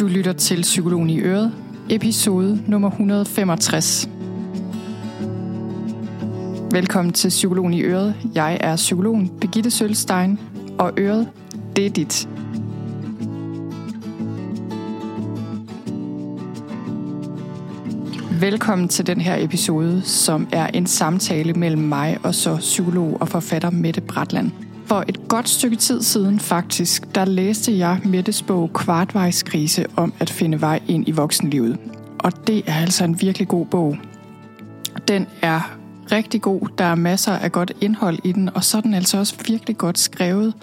Du lytter til Psykologen i Øret, episode nummer 165. Velkommen til Psykologen i Øret. Jeg er psykologen Birgitte Sølstein, og Øret, det er dit. Velkommen til den her episode, som er en samtale mellem mig og så psykolog og forfatter Mette Bratland. For et godt stykke tid siden faktisk, der læste jeg Mettes bog Kvartvejskrise om at finde vej ind i voksenlivet. Og det er altså en virkelig god bog. Den er rigtig god, der er masser af godt indhold i den, og så er den altså også virkelig godt skrevet.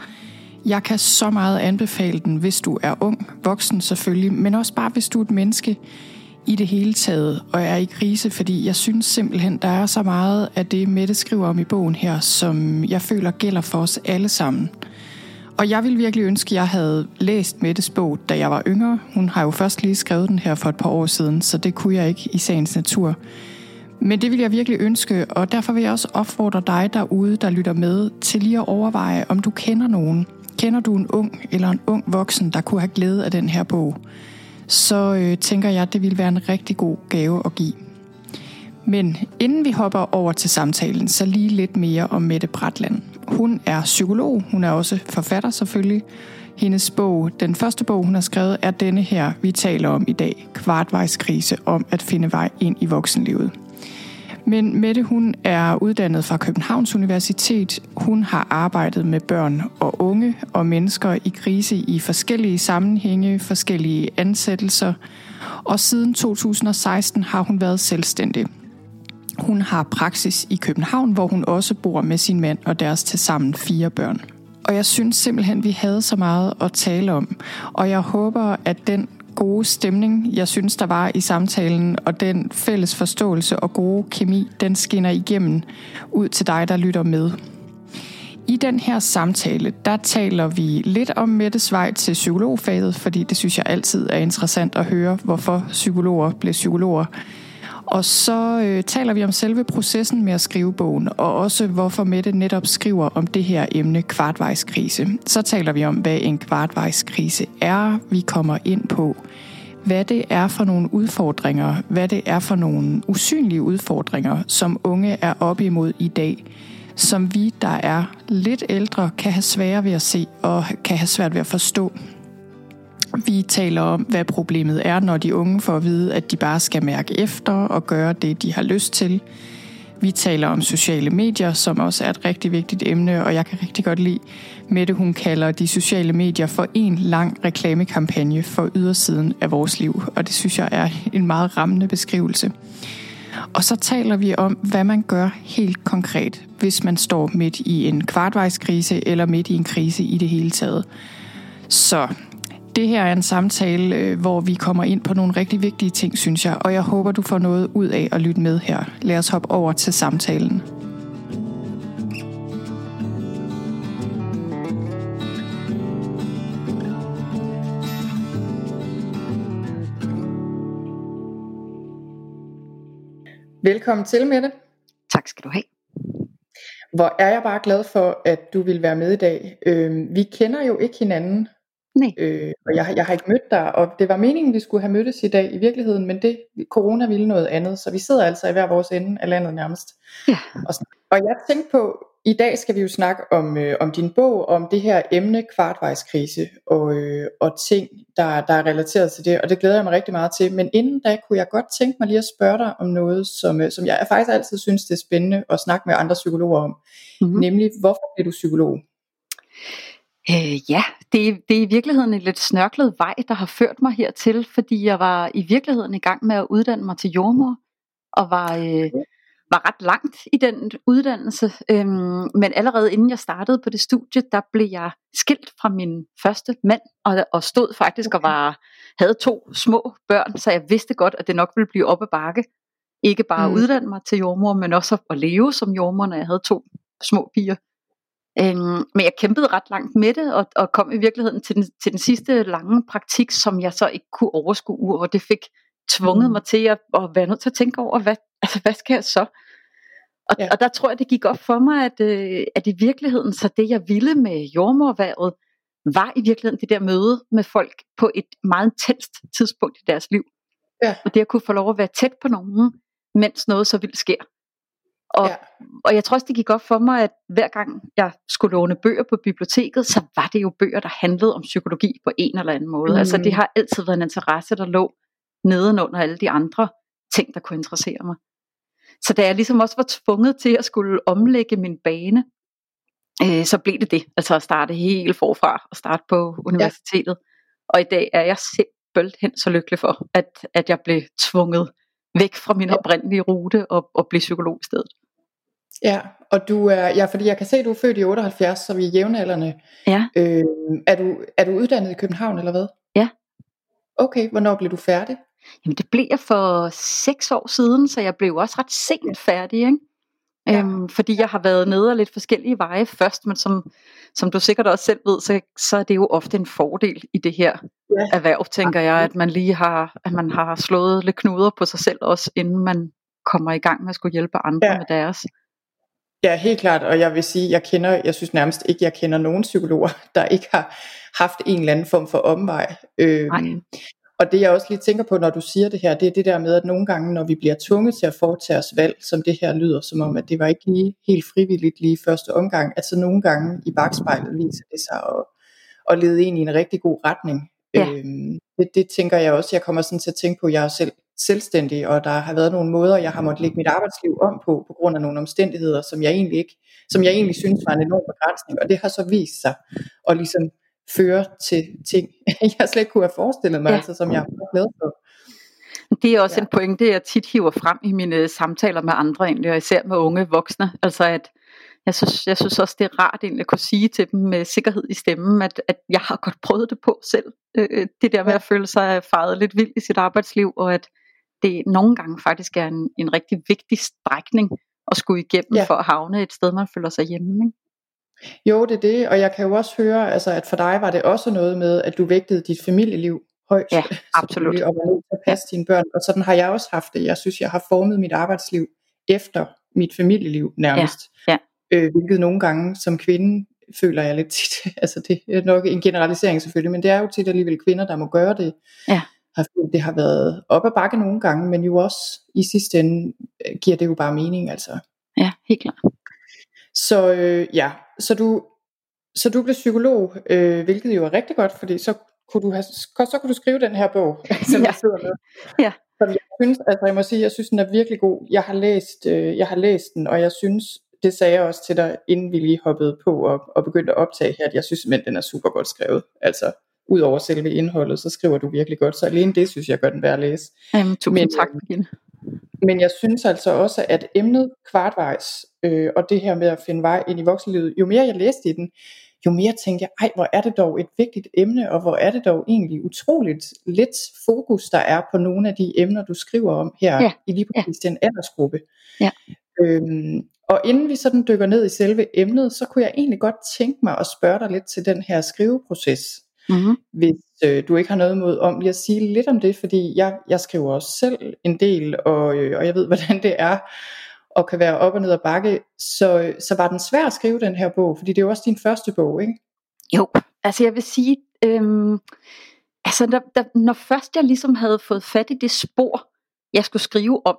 Jeg kan så meget anbefale den, hvis du er ung, voksen selvfølgelig, men også bare hvis du er et menneske, i det hele taget, og er i krise, fordi jeg synes simpelthen, der er så meget af det, Mette skriver om i bogen her, som jeg føler gælder for os alle sammen. Og jeg vil virkelig ønske, at jeg havde læst Mettes bog, da jeg var yngre. Hun har jo først lige skrevet den her for et par år siden, så det kunne jeg ikke i sagens natur. Men det vil jeg virkelig ønske, og derfor vil jeg også opfordre dig derude, der lytter med, til lige at overveje, om du kender nogen. Kender du en ung eller en ung voksen, der kunne have glæde af den her bog? Så øh, tænker jeg, at det ville være en rigtig god gave at give. Men inden vi hopper over til samtalen, så lige lidt mere om Mette Bratland. Hun er psykolog, hun er også forfatter selvfølgelig. Hendes bog, den første bog, hun har skrevet, er denne her, vi taler om i dag, Kvartvejskrise om at finde vej ind i voksenlivet. Men Mette, hun er uddannet fra Københavns Universitet. Hun har arbejdet med børn og unge og mennesker i krise i forskellige sammenhænge, forskellige ansættelser. Og siden 2016 har hun været selvstændig. Hun har praksis i København, hvor hun også bor med sin mand og deres tilsammen fire børn. Og jeg synes simpelthen, vi havde så meget at tale om. Og jeg håber, at den gode stemning, jeg synes, der var i samtalen, og den fælles forståelse og gode kemi, den skinner igennem ud til dig, der lytter med. I den her samtale, der taler vi lidt om Mettes vej til psykologfaget, fordi det synes jeg altid er interessant at høre, hvorfor psykologer blev psykologer. Og så øh, taler vi om selve processen med at skrive bogen, og også hvorfor Mette netop skriver om det her emne kvartvejskrise. Så taler vi om, hvad en kvartvejskrise er. Vi kommer ind på, hvad det er for nogle udfordringer, hvad det er for nogle usynlige udfordringer, som unge er op imod i dag, som vi, der er lidt ældre, kan have svære ved at se og kan have svært ved at forstå. Vi taler om, hvad problemet er, når de unge får at vide, at de bare skal mærke efter og gøre det, de har lyst til. Vi taler om sociale medier, som også er et rigtig vigtigt emne, og jeg kan rigtig godt lide Mette, hun kalder de sociale medier for en lang reklamekampagne for ydersiden af vores liv, og det synes jeg er en meget rammende beskrivelse. Og så taler vi om, hvad man gør helt konkret, hvis man står midt i en kvartvejskrise eller midt i en krise i det hele taget. Så det her er en samtale, øh, hvor vi kommer ind på nogle rigtig vigtige ting, synes jeg, og jeg håber, du får noget ud af at lytte med her. Lad os hoppe over til samtalen. Velkommen til, Mette. Tak skal du have. Hvor er jeg bare glad for, at du vil være med i dag. Øh, vi kender jo ikke hinanden, Nej. Øh, og jeg, jeg har ikke mødt dig, og det var meningen, vi skulle have mødtes i dag i virkeligheden, men det corona ville noget andet, så vi sidder altså i hver vores ende af landet nærmest. Ja. Og, og jeg tænkte på, i dag skal vi jo snakke om, øh, om din bog, om det her emne kvartvejskrise, og, øh, og ting, der, der er relateret til det, og det glæder jeg mig rigtig meget til. Men inden da kunne jeg godt tænke mig lige at spørge dig om noget, som, øh, som jeg faktisk altid synes, det er spændende at snakke med andre psykologer om, mm-hmm. nemlig hvorfor er du psykolog? Øh, ja, det, det er i virkeligheden en lidt snørklet vej, der har ført mig hertil, fordi jeg var i virkeligheden i gang med at uddanne mig til jordmor, og var, øh, var ret langt i den uddannelse. Øhm, men allerede inden jeg startede på det studie, der blev jeg skilt fra min første mand, og, og stod faktisk okay. og var, havde to små børn, så jeg vidste godt, at det nok ville blive op ad bakke. Ikke bare at mm. uddanne mig til jordmor, men også at leve som jordmor, når jeg havde to små piger. Øhm, men jeg kæmpede ret langt med det, og, og kom i virkeligheden til den, til den sidste lange praktik, som jeg så ikke kunne overskue, og det fik tvunget mm. mig til at, at være nødt til at tænke over, hvad, altså, hvad skal jeg så? Og, ja. og der tror jeg, det gik op for mig, at, øh, at i virkeligheden, så det jeg ville med jordmorværet, var i virkeligheden det der møde med folk på et meget intenst tidspunkt i deres liv. Ja. Og det at kunne få lov at være tæt på nogen, mens noget så vildt sker. Og, Ja. og jeg tror også, det gik op for mig, at hver gang jeg skulle låne bøger på biblioteket, så var det jo bøger, der handlede om psykologi på en eller anden måde. Mm. Altså det har altid været en interesse, der lå nedenunder alle de andre ting, der kunne interessere mig. Så da jeg ligesom også var tvunget til at skulle omlægge min bane, øh, så blev det det. Altså at starte helt forfra og starte på universitetet. Og i dag er jeg simpelthen så lykkelig for, at, at jeg blev tvunget væk fra min oprindelige rute og, og blive psykolog i stedet. Ja, og du er, ja, fordi jeg kan se, at du er født i 78, så vi er jævnaldrende. Ja. Øh, er, du, er du uddannet i København, eller hvad? Ja. Okay, hvornår blev du færdig? Jamen det blev jeg for seks år siden, så jeg blev også ret sent færdig, ikke? Ja. Øhm, fordi jeg har været nede af lidt forskellige veje først, men som, som du sikkert også selv ved, så, så er det jo ofte en fordel i det her Ja. erhverv, tænker jeg, at man lige har, at man har slået lidt knuder på sig selv også, inden man kommer i gang med at skulle hjælpe andre Ja. med deres. Ja, helt klart, og jeg vil sige, jeg kender, jeg synes nærmest ikke, jeg kender nogen psykologer, der ikke har haft en eller anden form for omvej. Øhm, Nej. Og det jeg også lige tænker på, når du siger det her, det er det der med, at nogle gange, når vi bliver tvunget til at foretage os valg, som det her lyder, som om, at det var ikke lige helt frivilligt lige første omgang, at så nogle gange i bagspejlet viser det sig at, at lede ind i en rigtig god retning. Ja. Øhm, det, det tænker jeg også, jeg kommer sådan til at tænke på, jeg er selv selvstændig, og der har været nogle måder, jeg har måttet lægge mit arbejdsliv om på, på grund af nogle omstændigheder, som jeg egentlig ikke, som jeg egentlig synes var en enorm begrænsning, og det har så vist sig at ligesom føre til ting, jeg slet ikke kunne have forestillet mig, ja. Altså som jeg er glad for. Det er også Ja. en pointe, jeg tit hiver frem i mine samtaler med andre egentlig, og især med unge voksne. Altså at jeg synes, jeg synes også, det er rart egentlig at kunne sige til dem med sikkerhed i stemmen, at, at jeg har godt prøvet det på selv. Øh, det der med at føle sig faret lidt vildt i sit arbejdsliv, og at det nogle gange faktisk er en, en rigtig vigtig strækning at skulle igennem ja. for at havne et sted, man føler sig hjemme. Ikke? Jo, det er det, og jeg kan jo også høre, altså, at for dig var det også noget med, at du vægtede dit familieliv højt. Ja, absolut. Og var nødt til at passe dine børn, og sådan har jeg også haft det. Jeg synes, jeg har formet mit arbejdsliv efter mit familieliv nærmest. ja. Øh, hvilket nogle gange som kvinde føler jeg lidt tit, altså det er nok en generalisering selvfølgelig, men det er jo tit alligevel kvinder, der må gøre det. Ja. Det har været op ad bakke nogle gange, men jo også i sidste ende øh, giver det jo bare mening, altså. Ja, helt klart. Så øh, ja, så du, så du blev psykolog, øh, hvilket jo er rigtig godt, fordi så kunne du have, så kunne du skrive den her bog, som Ja. jeg sidder med. Ja. Som jeg synes, altså jeg må sige, jeg synes den er virkelig god. Jeg har læst, øh, jeg har læst den, og jeg synes, det sagde jeg også til dig, inden vi lige hoppede på og, og begyndte at optage her, at jeg synes simpelthen, den er super godt skrevet. Altså, ud over selve indholdet, så skriver du virkelig godt, så alene det synes jeg gør den værd at læse. Jamen, tusind Men, tak, øh, Birgitte. Men jeg synes altså også, at emnet kvartvejs, øh, og det her med at finde vej ind i voksenlivet, jo mere jeg læste i den, jo mere tænkte jeg, ej hvor er det dog et vigtigt emne, og hvor er det dog egentlig utroligt lidt fokus, der er på nogle af de emner, du skriver om her, Ja, i lige præcis den aldersgruppe. Ja. Øhm, og inden vi sådan dykker ned i selve emnet, så kunne jeg egentlig godt tænke mig at spørge dig lidt til den her skriveproces Mm-hmm. hvis øh, du ikke har noget imod om lige at sige lidt om det, fordi jeg, jeg skriver også selv en del, og, øh, og jeg ved, hvordan det er, og kan være op og ned ad bakke. Så, så var den svær at skrive den her bog, fordi det er jo også din første bog, ikke? Jo, altså jeg vil sige, øhm, altså der, der, når først jeg ligesom havde fået fat i det spor, jeg skulle skrive om,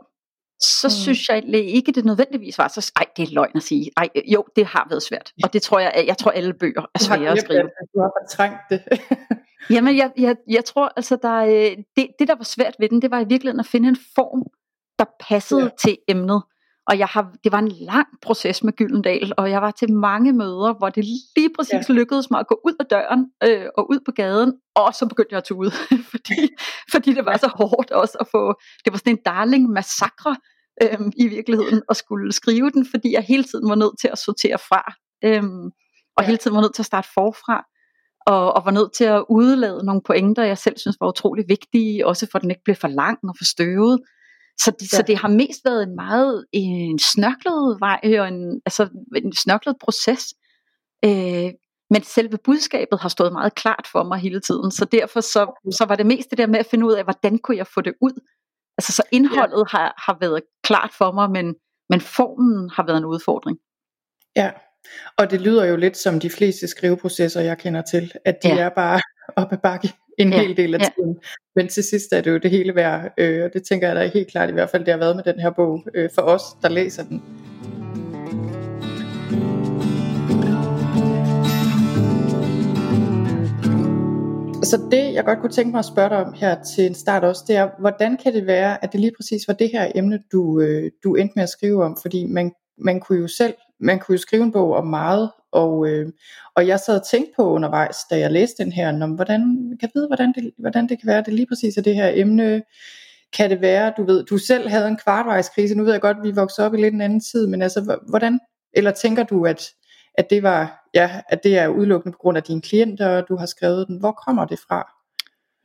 så Mm. synes jeg ikke, det nødvendigvis var så, ej, det er løgn at sige. Ej, jo, det har været svært. Og det tror jeg, jeg tror alle bøger er svære at skrive. du har fortrængt det. Jamen, jeg, jeg, jeg tror altså, der, øh, det, det der var svært ved den, det var i virkeligheden at finde en form, der passede ja. til emnet. Og jeg har, det var en lang proces med Gyldendal, og jeg var til mange møder, hvor det lige præcis Ja. lykkedes mig at gå ud af døren øh, og ud på gaden, og så begyndte jeg at tude, fordi, fordi det var så hårdt også at få, det var sådan en darling massakre øh, i virkeligheden at skulle skrive den, fordi jeg hele tiden var nødt til at sortere fra, øh, og Ja. hele tiden var nødt til at starte forfra og, og var nødt til at udlade nogle pointer, jeg selv synes var utrolig vigtige, også for at den ikke blev for lang og for støvet. Så det, ja. så det har mest været en meget en snørklet vej og en, altså en snørklet proces. Øh, men selve budskabet har stået meget klart for mig hele tiden, så derfor så, så var det mest det der med at finde ud af, hvordan kunne jeg få det ud. Altså så indholdet ja. har, har været klart for mig, men, men formen har været en udfordring. Ja, og det lyder jo lidt som de fleste skriveprocesser, jeg kender til, at de ja. er bare op ad bakke en ja. hel del af tiden. Ja. Men til sidst er det jo det hele værd, øh, og det tænker jeg da helt klart i hvert fald, det har været med den her bog, øh, for os, der læser den. Så det, jeg godt kunne tænke mig at spørge dig om her til en start også, det er, hvordan kan det være, at det lige præcis var det her emne, du, øh, du endte med at skrive om? Fordi man, man kunne jo selv, man kunne jo skrive en bog om meget, og, øh, og jeg sad og tænkte på undervejs, da jeg læste den her, om hvordan, kan jeg vide, hvordan det, hvordan det kan være, det lige præcis er det her emne, kan det være, du ved, du selv havde en kvartvejskrise, nu ved jeg godt, at vi voksede op i lidt en anden tid, men altså, hvordan, eller tænker du, at, at det var, ja, at det er udelukkende på grund af dine klienter, du har skrevet den, hvor kommer det fra?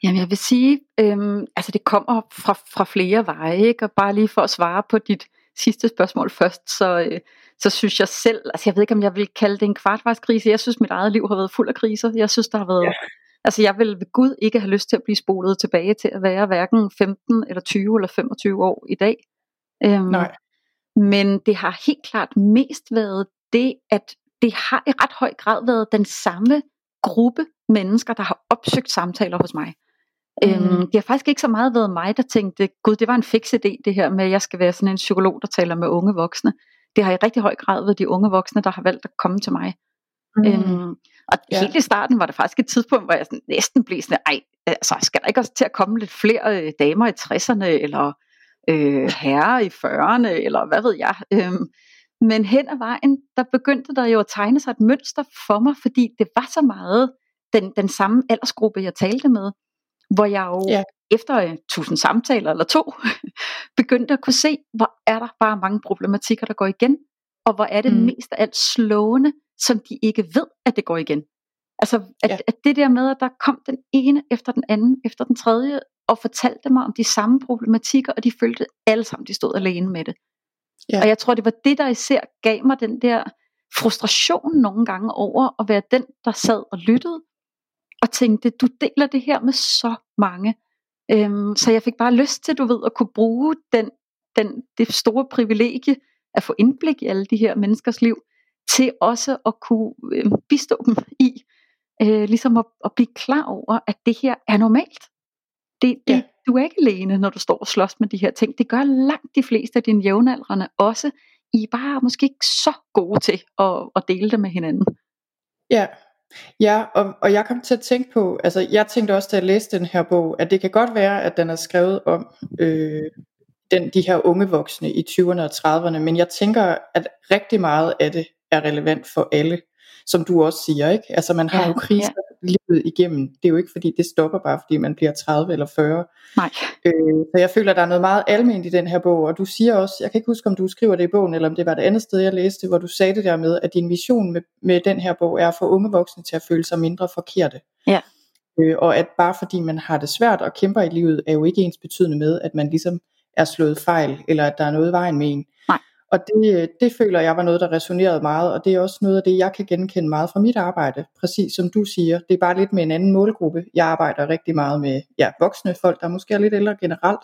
Jamen jeg vil sige, øhm, altså det kommer fra, fra flere veje, ikke? og bare lige for at svare på dit sidste spørgsmål først, så, øh, så synes jeg selv, altså jeg ved ikke om jeg vil kalde det en kvartvejskrise, jeg synes mit eget liv har været fuld af kriser, jeg synes der har været, ja. altså jeg vil ved Gud ikke have lyst til at blive spolet tilbage til at være hverken 15 eller 20 eller 25 år i dag. Øhm, Nej. Men det har helt klart mest været det, at det har i ret høj grad været den samme gruppe mennesker, der har opsøgt samtaler hos mig. Mm. Øhm, det har faktisk ikke så meget været mig, der tænkte, gud, det var en fix idé, det her med, at jeg skal være sådan en psykolog, der taler med unge voksne. Det har i rigtig høj grad været de unge voksne, der har valgt at komme til mig. Mm. Øhm, og ja. helt i starten var det faktisk et tidspunkt, hvor jeg sådan næsten blev sådan, ej, altså, skal der ikke også til at komme lidt flere øh, damer i 60'erne, eller øh, herrer i 40'erne, eller hvad ved jeg. Øhm, men hen ad vejen, der begyndte der jo at tegne sig et mønster for mig, fordi det var så meget den, den samme aldersgruppe, jeg talte med, hvor jeg jo ja. Efter en tusind samtaler eller to, begyndte at kunne se, hvor er der bare mange problematikker, der går igen, og hvor er det mm. mest af alt slående, som de ikke ved, at det går igen. Altså, at, ja. at det der med, at der kom den ene efter den anden, efter den tredje, og fortalte mig om de samme problematikker, og de følte alle sammen, de stod alene med det. Ja. Og jeg tror, det var det, der især gav mig den der frustration nogle gange over at være den, der sad og lyttede, og tænkte, du deler det her med så mange. Øhm, så jeg fik bare lyst til, du ved, at kunne bruge den, den, det store privilegie at få indblik i alle de her menneskers liv, til også at kunne øh, bistå dem i, øh, ligesom at, at blive klar over, at det her er normalt. Det, det, ja. Du er ikke alene, når du står og slås med de her ting. Det gør langt de fleste af dine jævnaldrende også. I er bare måske ikke så gode til at, at dele det med hinanden. Ja, Ja, og, og jeg kom til at tænke på, altså jeg tænkte også, da jeg læste den her bog, at det kan godt være, at den er skrevet om øh, den, de her unge voksne i 20'erne og 30'erne, men jeg tænker, at rigtig meget af det er relevant for alle som du også siger, ikke? Altså man har ja, jo kriser. Livet igennem. Det er jo ikke fordi det stopper bare fordi man bliver 30 eller 40. Nej. Øh, så jeg føler, der er noget meget almindeligt i den her bog, og du siger også, jeg kan ikke huske om du skriver det i bogen, eller om det var det andet sted jeg læste, hvor du sagde det der med, at din vision med, med den her bog er at få unge voksne til at føle sig mindre forkerte. Ja. Øh, og at bare fordi man har det svært og kæmper i livet, er jo ikke ens betydende med, at man ligesom er slået fejl, eller at der er noget i vejen med en. Og det, det føler jeg var noget, der resonerede meget, og det er også noget af det, jeg kan genkende meget fra mit arbejde. Præcis som du siger, det er bare lidt med en anden målgruppe. Jeg arbejder rigtig meget med ja, voksne folk, der måske er lidt ældre generelt,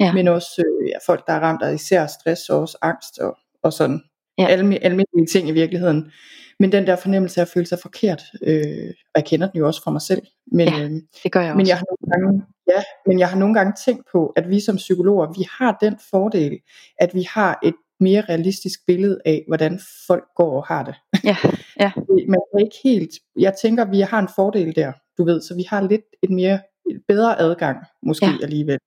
ja. men også øh, ja, folk, der er ramt af især stress og også angst og, og sådan ja. almindelige ting i virkeligheden. Men den der fornemmelse af at føle sig forkert, øh, og jeg kender den jo også fra mig selv. Men, ja, øhm, det gør jeg også. Men jeg, har nogle gange, ja, men jeg har nogle gange tænkt på, at vi som psykologer, vi har den fordel, at vi har et mere realistisk billede af, hvordan folk går og har det. Ja, ja. Man er ikke helt, jeg tænker, vi har en fordel der, du ved, så vi har lidt et mere et bedre adgang, måske ja. alligevel,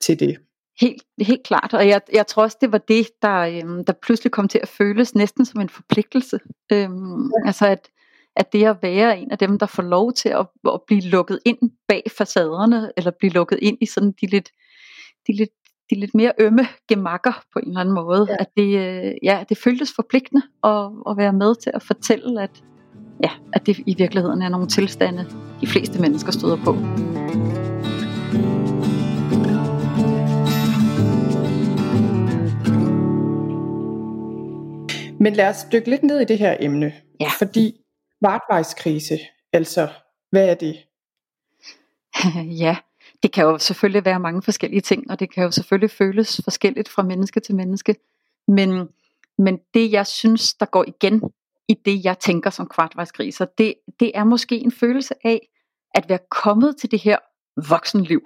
til det. Helt, helt klart, og jeg, jeg tror også, det var det, der, øhm, der pludselig kom til at føles næsten som en forpligtelse. Øhm, ja. Altså at, at det at være en af dem, der får lov til at, at blive lukket ind bag facaderne, eller blive lukket ind i sådan de lidt, de lidt de lidt mere ømme gemakker på en eller anden måde. Ja. At det, øh, ja, det føltes forpligtende at, at være med til at fortælle, at, ja, at det i virkeligheden er nogle tilstande, de fleste mennesker støder på. Men lad os dykke lidt ned i det her emne. Ja. Fordi vartvejskrise, altså hvad er det? ja, det kan jo selvfølgelig være mange forskellige ting, og det kan jo selvfølgelig føles forskelligt fra menneske til menneske. Men, men det jeg synes, der går igen i det, jeg tænker som kvartvejskriser. Det, det er måske en følelse af at være kommet til det her voksenliv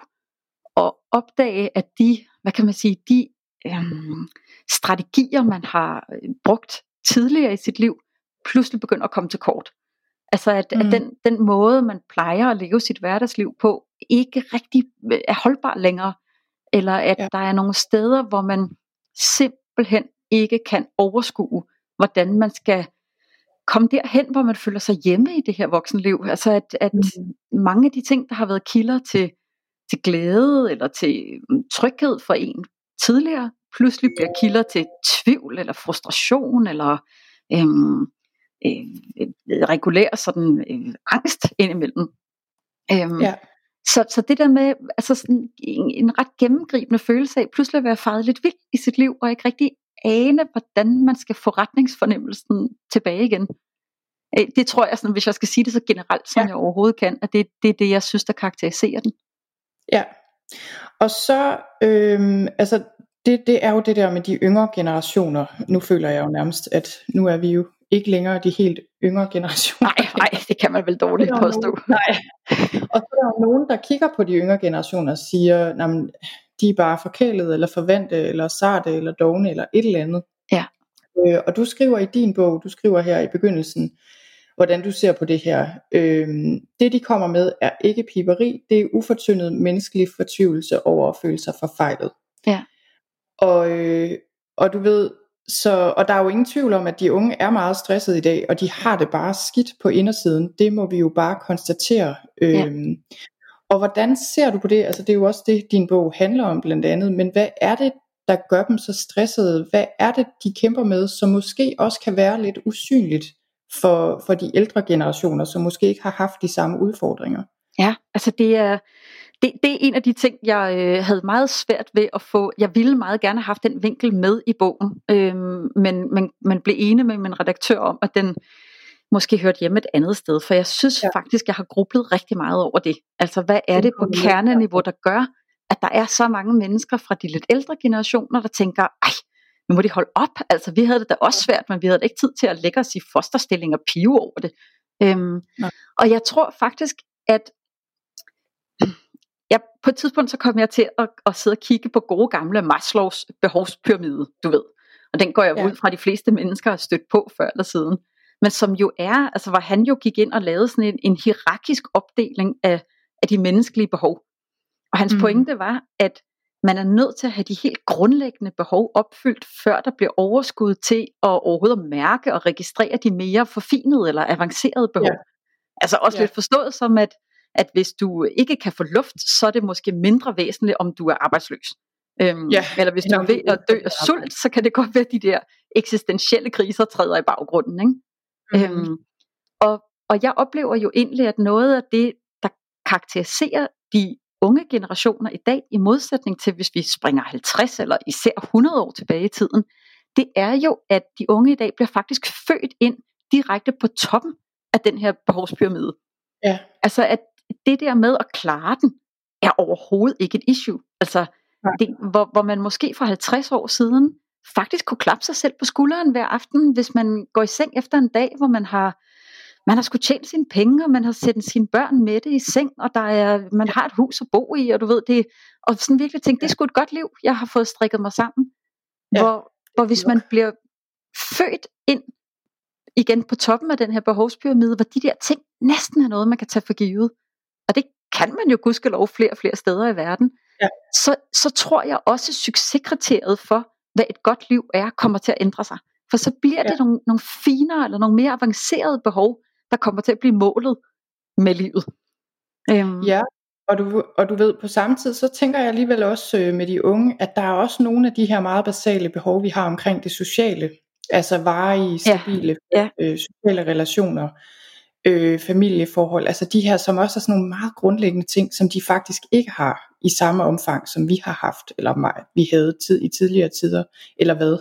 og opdage, at de, hvad kan man sige, de øhm, strategier, man har øh, brugt tidligere i sit liv, pludselig begynder at komme til kort. Altså at, mm. at den, den måde, man plejer at leve sit hverdagsliv på, ikke rigtig øh, er holdbar længere. Eller at ja. der er nogle steder, hvor man simpelthen ikke kan overskue, hvordan man skal komme derhen, hvor man føler sig hjemme i det her voksenliv. Altså at, at mm. mange af de ting, der har været kilder til, til glæde eller til mm, tryghed for en tidligere, pludselig bliver kilder til tvivl eller frustration eller øhm, øh, regulær sådan øh, angst indimellem. Øhm, ja. Så, så det der med altså sådan en, en ret gennemgribende følelse af pludselig at være faret lidt vild i sit liv, og ikke rigtig ane, hvordan man skal få retningsfornemmelsen tilbage igen. Øh, det tror jeg, sådan, hvis jeg skal sige det så generelt, som ja. jeg overhovedet kan, at det, det er det, jeg synes, der karakteriserer den. Ja, og så, øhm, altså det, det er jo det der med de yngre generationer. Nu føler jeg jo nærmest, at nu er vi jo ikke længere de helt yngre generationer. Nej, nej, det kan man vel dårligt påstå. Nogen, nej. Og så er der nogen, der kigger på de yngre generationer og siger, at de er bare forkælede, eller forvente, eller sarte, eller dogne, eller et eller andet. Ja. Øh, og du skriver i din bog, du skriver her i begyndelsen, hvordan du ser på det her. Øh, det de kommer med er ikke piberi, det er ufortyndet menneskelig fortvivlelse over at føle sig forfejlet. Ja. Og, øh, og du ved, så, og der er jo ingen tvivl om, at de unge er meget stressede i dag, og de har det bare skidt på indersiden. Det må vi jo bare konstatere. Ja. Øhm, og hvordan ser du på det? Altså det er jo også det, din bog handler om blandt andet. Men hvad er det, der gør dem så stressede? Hvad er det, de kæmper med, som måske også kan være lidt usynligt for, for de ældre generationer, som måske ikke har haft de samme udfordringer? Ja, altså det er, det, det er en af de ting, jeg øh, havde meget svært ved at få. Jeg ville meget gerne have haft den vinkel med i bogen, øh, men, men, men blev enig med min redaktør om, at den måske hørte hjemme et andet sted, for jeg synes ja. faktisk, jeg har grublet rigtig meget over det. Altså, hvad er det på kerneniveau, der gør, at der er så mange mennesker fra de lidt ældre generationer, der tænker, ej, nu må de holde op. Altså, vi havde det da også svært, men vi havde ikke tid til at lægge os i fosterstilling og pive over det. Øhm, og jeg tror faktisk, at jeg, på et tidspunkt så kom jeg til at, at sidde og kigge på gode gamle Maslows behovspyramide, du ved. Og den går jeg ja. ud fra, de fleste mennesker har stødt på før eller siden. Men som jo er, altså hvor han jo gik ind og lavede sådan en, en hierarkisk opdeling af, af de menneskelige behov. Og hans mm. pointe var, at man er nødt til at have de helt grundlæggende behov opfyldt, før der bliver overskud til at overhovedet mærke og registrere de mere forfinede eller avancerede behov. Ja. Altså også ja. lidt forstået som, at at hvis du ikke kan få luft, så er det måske mindre væsentligt, om du er arbejdsløs. Øhm, ja, eller hvis du er ved at dø af sult, så kan det godt være, at de der eksistentielle kriser træder i baggrunden. Ikke? Mm. Øhm, og, og jeg oplever jo egentlig, at noget af det, der karakteriserer de unge generationer i dag, i modsætning til hvis vi springer 50 eller især 100 år tilbage i tiden, det er jo, at de unge i dag bliver faktisk født ind direkte på toppen af den her behovspyramide. Ja. Altså at det der med at klare den, er overhovedet ikke et issue. Altså, det, hvor, hvor man måske for 50 år siden faktisk kunne klappe sig selv på skulderen hver aften, hvis man går i seng efter en dag, hvor man har man har skulle tjene sine penge, og man har sendt sine børn med det i seng, og der er, man har et hus at bo i, og du ved det, og sådan virkelig tænkt, det er sgu et godt liv, jeg har fået strikket mig sammen. Ja. Hvor, hvor hvis man bliver født ind igen på toppen af den her behovspyramide, hvor de der ting næsten er noget, man kan tage for givet, kan man jo gudskelov flere og flere steder i verden, ja. så, så tror jeg også, at succeskriteriet for, hvad et godt liv er, kommer til at ændre sig. For så bliver ja. det nogle, nogle finere eller nogle mere avancerede behov, der kommer til at blive målet med livet. Øhm. Ja, og du, og du ved, på samme tid, så tænker jeg alligevel også øh, med de unge, at der er også nogle af de her meget basale behov, vi har omkring det sociale. Altså varige, stabile ja. Ja. Øh, sociale relationer øh, familieforhold, altså de her, som også er sådan nogle meget grundlæggende ting, som de faktisk ikke har i samme omfang, som vi har haft, eller vi havde tid i tidligere tider, eller hvad?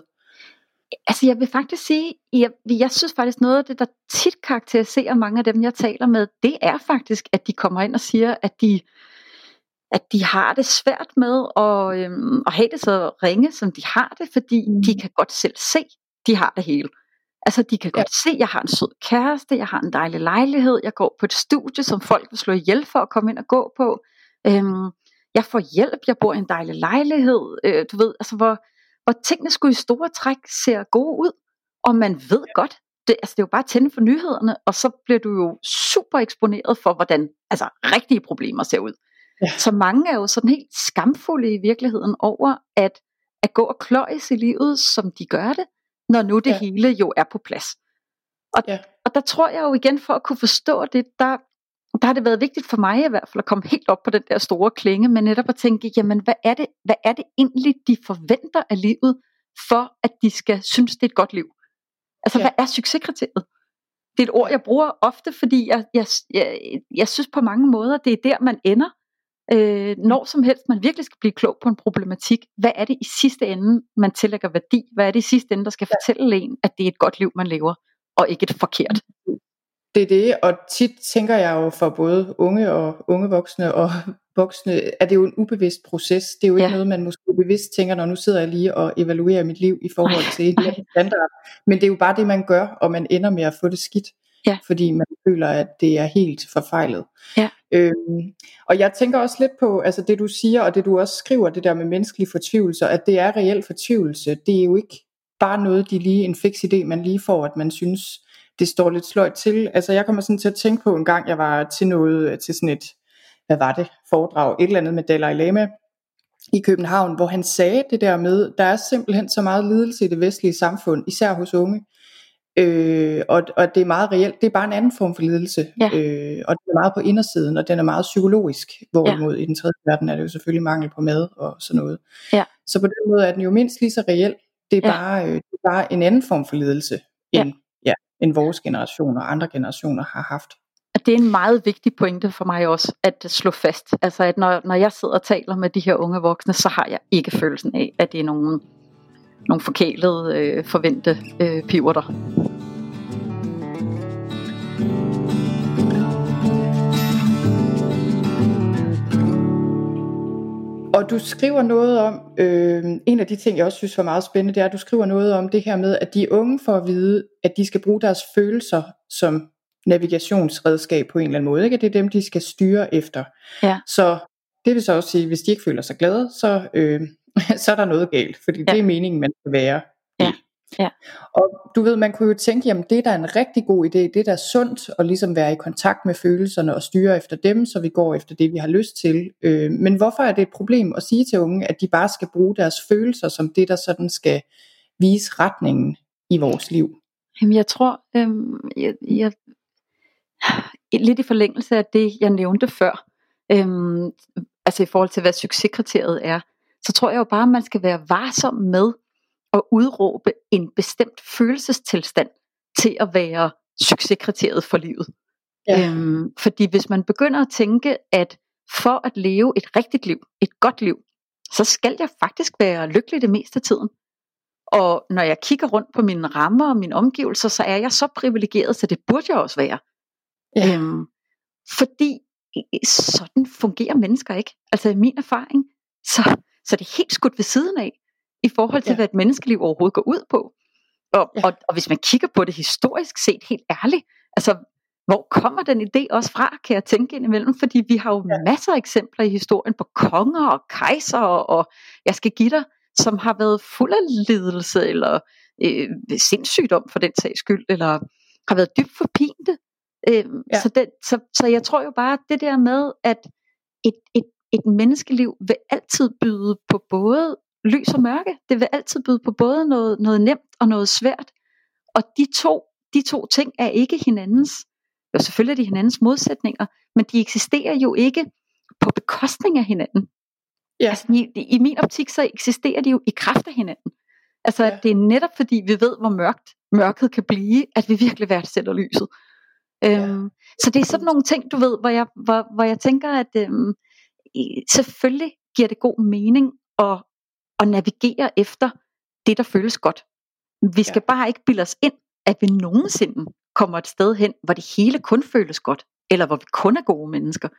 Altså jeg vil faktisk sige, jeg, jeg synes faktisk noget af det, der tit karakteriserer mange af dem, jeg taler med, det er faktisk, at de kommer ind og siger, at de, at de har det svært med at, øhm, at have det så ringe, som de har det, fordi mm. de kan godt selv se, de har det hele. Altså, de kan godt ja. se, at jeg har en sød kæreste, jeg har en dejlig lejlighed, jeg går på et studie, som folk vil slå ihjel for at komme ind og gå på. Øhm, jeg får hjælp, jeg bor i en dejlig lejlighed. Øh, du ved, altså, hvor, hvor tingene skulle i store træk ser gode ud. Og man ved godt, det, altså, det er jo bare at tænde for nyhederne, og så bliver du jo super eksponeret for, hvordan altså, rigtige problemer ser ud. Ja. Så mange er jo sådan helt skamfulde i virkeligheden over, at, at gå og kløjes i livet, som de gør det, når nu det ja. hele jo er på plads. Og, ja. og der tror jeg jo igen, for at kunne forstå det, der, der har det været vigtigt for mig i hvert fald at komme helt op på den der store klinge, men netop at tænke, jamen hvad er det, hvad er det egentlig, de forventer af livet, for at de skal synes, det er et godt liv? Altså ja. hvad er succeskriteriet? Det er et ord, jeg bruger ofte, fordi jeg, jeg, jeg, jeg synes på mange måder, det er der, man ender. Øh, når som helst man virkelig skal blive klog på en problematik, hvad er det i sidste ende, man tillægger værdi? Hvad er det i sidste ende, der skal fortælle en, at det er et godt liv, man lever, og ikke et forkert? Det er det, og tit tænker jeg jo for både unge og unge voksne og voksne, at det er jo en ubevidst proces. Det er jo ikke ja. noget, man måske bevidst tænker, når nu sidder jeg lige og evaluerer mit liv i forhold til en standard. Men det er jo bare det, man gør, og man ender med at få det skidt. Ja. Fordi man føler, at det er helt forfejlet. Ja. Øhm, og jeg tænker også lidt på, altså det du siger, og det du også skriver, det der med menneskelige fortvivlelser, at det er reelt fortvivlelse. Det er jo ikke bare noget, de lige en fix idé, man lige får, at man synes, det står lidt sløjt til. Altså jeg kommer sådan til at tænke på en gang, jeg var til noget, til sådan et, hvad var det, foredrag, et eller andet med Dalai Lama i København, hvor han sagde det der med, der er simpelthen så meget lidelse i det vestlige samfund, især hos unge, Øh, og, og det er meget reelt, det er bare en anden form for lidelse, ja. øh, og det er meget på indersiden, og den er meget psykologisk, hvorimod ja. i den tredje verden er det jo selvfølgelig mangel på mad og sådan noget. Ja. Så på den måde er den jo mindst lige så reelt, det er, ja. bare, øh, det er bare en anden form for lidelse, end, ja. Ja, end vores generation og andre generationer har haft. Det er en meget vigtig pointe for mig også, at slå fast, altså at når, når jeg sidder og taler med de her unge voksne, så har jeg ikke følelsen af, at det er nogen nogle forkælede, øh, forvente øh, piverter. Og du skriver noget om, øh, en af de ting, jeg også synes var meget spændende, det er, at du skriver noget om det her med, at de unge får at vide, at de skal bruge deres følelser som navigationsredskab på en eller anden måde. Ikke? At det er dem, de skal styre efter. Ja. Så det vil så også sige, at hvis de ikke føler sig glade, så øh, så er der noget galt, fordi ja. det er meningen, man skal være. Ja. Og du ved, man kunne jo tænke, jamen det er da en rigtig god idé, det er da sundt at ligesom være i kontakt med følelserne og styre efter dem, så vi går efter det, vi har lyst til. Øh, men hvorfor er det et problem at sige til unge, at de bare skal bruge deres følelser som det, der sådan skal vise retningen i vores liv? Jamen jeg tror, øhm, jeg, jeg, lidt i forlængelse af det, jeg nævnte før, øhm, altså i forhold til, hvad succeskriteriet er, så tror jeg jo bare, at man skal være varsom med at udråbe en bestemt følelsestilstand til at være succeskriteriet for livet. Ja. Øhm, fordi hvis man begynder at tænke, at for at leve et rigtigt liv, et godt liv, så skal jeg faktisk være lykkelig det meste af tiden. Og når jeg kigger rundt på mine rammer og mine omgivelser, så er jeg så privilegeret, så det burde jeg også være. Ja. Øhm, fordi sådan fungerer mennesker ikke. Altså i min erfaring, så, så det er helt skudt ved siden af, i forhold til, ja. hvad et menneskeliv overhovedet går ud på. Og, ja. og, og hvis man kigger på det historisk set, helt ærligt, altså hvor kommer den idé også fra, kan jeg tænke indimellem, fordi vi har jo ja. masser af eksempler i historien på konger og kejser, og jeg skal give dig, som har været fuld af lidelse, eller øh, sindssygdom for den sags skyld, eller har været dybt forpinte. Øh, ja. så, det, så, så jeg tror jo bare, at det der med, at et, et et menneskeliv vil altid byde på både lys og mørke. Det vil altid byde på både noget, noget nemt og noget svært. Og de to, de to ting er ikke hinandens. Jo, selvfølgelig er de hinandens modsætninger, men de eksisterer jo ikke på bekostning af hinanden. Ja. Altså, i, I min optik så eksisterer de jo i kraft af hinanden. Altså ja. det er netop fordi vi ved, hvor mørkt mørket kan blive, at vi virkelig værdsætter lyset. Ja. Øhm, så det er sådan nogle ting, du ved, hvor jeg, hvor, hvor jeg tænker, at øhm, selvfølgelig giver det god mening at, at navigere efter det, der føles godt. Vi skal ja. bare ikke bilde os ind, at vi nogensinde kommer et sted hen, hvor det hele kun føles godt, eller hvor vi kun er gode mennesker.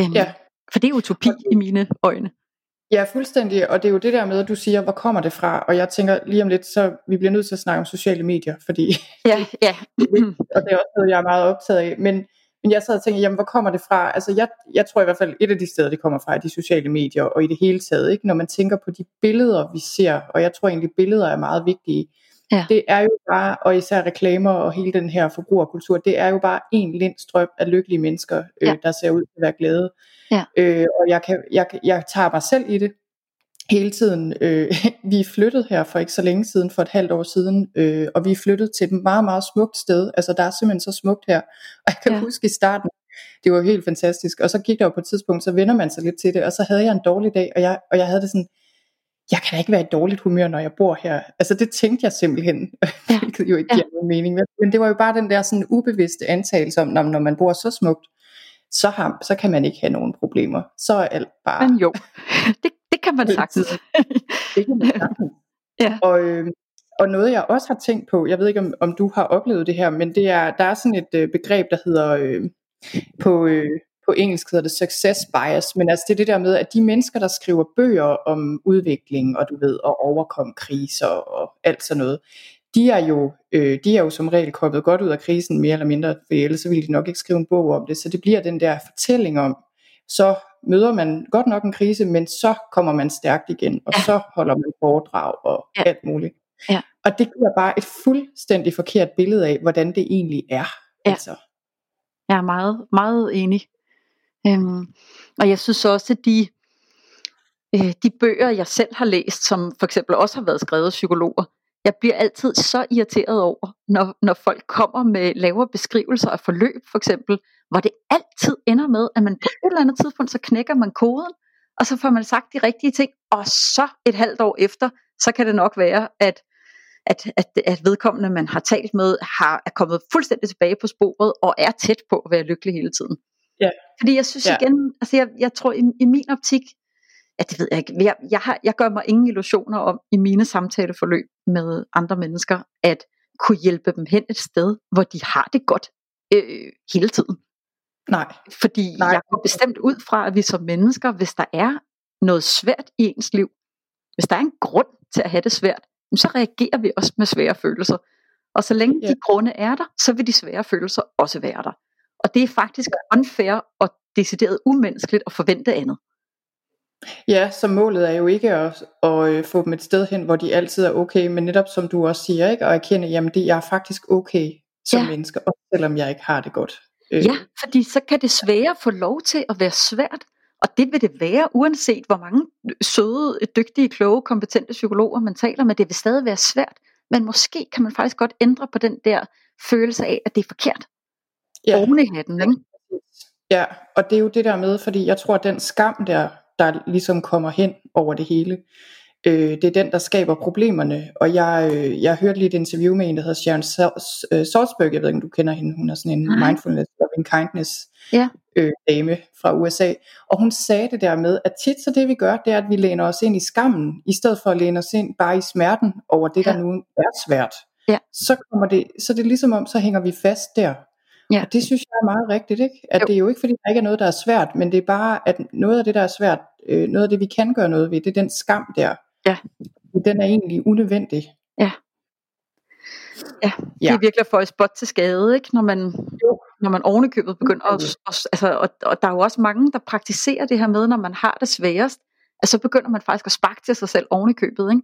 Um, ja. For det er utopi i mine øjne. Ja, fuldstændig, og det er jo det der med, at du siger, hvor kommer det fra? Og jeg tænker lige om lidt, så vi bliver nødt til at snakke om sociale medier, fordi Ja, ja. og det er også noget, jeg er meget optaget af. Men, men jeg sad og tænkte, jamen hvor kommer det fra? Altså jeg, jeg tror i hvert fald, et af de steder, det kommer fra, er de sociale medier, og i det hele taget, ikke? når man tænker på de billeder, vi ser, og jeg tror egentlig, billeder er meget vigtige, Ja. det er jo bare, og især reklamer og hele den her forbrugerkultur, det er jo bare en lindstrøm af lykkelige mennesker, øh, Ja. der ser ud til at være glade. Ja. Øh, og jeg, kan, jeg, jeg tager mig selv i det hele tiden. Øh, vi er flyttet her for ikke så længe siden, for et halvt år siden, øh, og vi er flyttet til et meget, meget smukt sted. Altså der er simpelthen så smukt her. Og jeg kan Ja. ja. huske i starten, det var helt fantastisk. Og så gik der jo på et tidspunkt, så vender man sig lidt til det, og så havde jeg en dårlig dag, og jeg, og jeg havde det sådan, jeg kan da ikke være i dårligt humør, når jeg bor her. Altså det tænkte jeg simpelthen, Ja. hvilket jo ikke Ja. giver nogen mening. Men det var jo bare den der sådan ubevidste antagelse om, når, man bor så smukt, så, har, så kan man ikke have nogen problemer. Så er alt bare... Men jo, det kan man sagtens. Det kan man sagtens. Ja. Og, øh, og noget jeg også har tænkt på, jeg ved ikke om, om du har oplevet det her, men det er, der er sådan et øh, begreb, der hedder øh, på, øh, på engelsk hedder det success bias, men altså det er det der med, at de mennesker, der skriver bøger om udvikling, og du ved, at overkomme kriser og alt sådan noget, de er jo, øh, de er jo som regel kommet godt ud af krisen, mere eller mindre, for ellers så ville de nok ikke skrive en bog om det, så det bliver den der fortælling om, så møder man godt nok en krise, men så kommer man stærkt igen, og Ja. så holder man foredrag og Ja. alt muligt. Ja. Og det giver bare et fuldstændig forkert billede af, hvordan det egentlig er. Ja. Altså. Jeg er meget, meget enig. Øhm, og jeg synes også, at de, øh, de bøger, jeg selv har læst, som for eksempel også har været skrevet af psykologer, jeg bliver altid så irriteret over, når, når folk kommer med lavere beskrivelser af forløb, for eksempel, hvor det altid ender med, at man på et eller andet tidspunkt, så knækker man koden, og så får man sagt de rigtige ting, og så et halvt år efter, så kan det nok være, at at, at, at vedkommende, man har talt med, har, er kommet fuldstændig tilbage på sporet, og er tæt på at være lykkelig hele tiden. Ja. Fordi jeg synes Ja. igen, altså jeg, jeg tror i, i min optik, ja det ved jeg ikke, jeg, jeg, har, jeg gør mig ingen illusioner om i mine samtaleforløb med andre mennesker, at kunne hjælpe dem hen et sted, hvor de har det godt øh, hele tiden. Nej. Fordi Nej. Jeg går bestemt ud fra, at vi som mennesker, hvis der er noget svært i ens liv, hvis der er en grund til at have det svært, så reagerer vi også med svære følelser. Og så længe Ja. de grunde er der, så vil de svære følelser også være der. Og det er faktisk unfair og decideret umenneskeligt at forvente andet. Ja, så målet er jo ikke at, at øh, få dem et sted hen, hvor de altid er okay, men netop som du også siger, ikke? at erkende, jamen det, jeg er faktisk okay som Ja. menneske, også selvom jeg ikke har det godt. Øh, Ja, fordi så kan det svære få lov til at være svært. Og det vil det være, uanset hvor mange søde, dygtige, kloge, kompetente psykologer man taler med. Det vil stadig være svært. Men måske kan man faktisk godt ændre på den der følelse af, at det er forkert. ja. Oven i hatten, ikke? Ja, og det er jo det der med, fordi jeg tror, at den skam der, der ligesom kommer hen over det hele, øh, det er den, der skaber problemerne. Og jeg, øh, jeg hørte lige et interview med en, der hedder Sharon øh, Salzberg, jeg ved ikke, om du kender hende, hun er sådan en Nej. mindfulness loving kindness Ja. øh, dame fra USA. Og hun sagde det der med, at tit så det vi gør, det er, at vi læner os ind i skammen, i stedet for at læne os ind bare i smerten over det, Ja. der nu er svært. Ja. Så, kommer det, så det er ligesom om, så hænger vi fast der. Ja. Og det synes jeg er meget rigtigt, ikke? At Jo. det er jo ikke fordi, der ikke er noget, der er svært, men det er bare, at noget af det, der er svært, øh, noget af det, vi kan gøre noget ved, det er den skam der. Ja. Den er egentlig unødvendig. Ja. Ja, det Ja. er virkelig at få et spot til skade, ikke? Når man, Jo. når man ovenikøbet begynder at, at altså, og, og der er jo også mange, der praktiserer det her med, når man har det sværest, at så begynder man faktisk at sparke til sig selv ovenikøbet, ikke?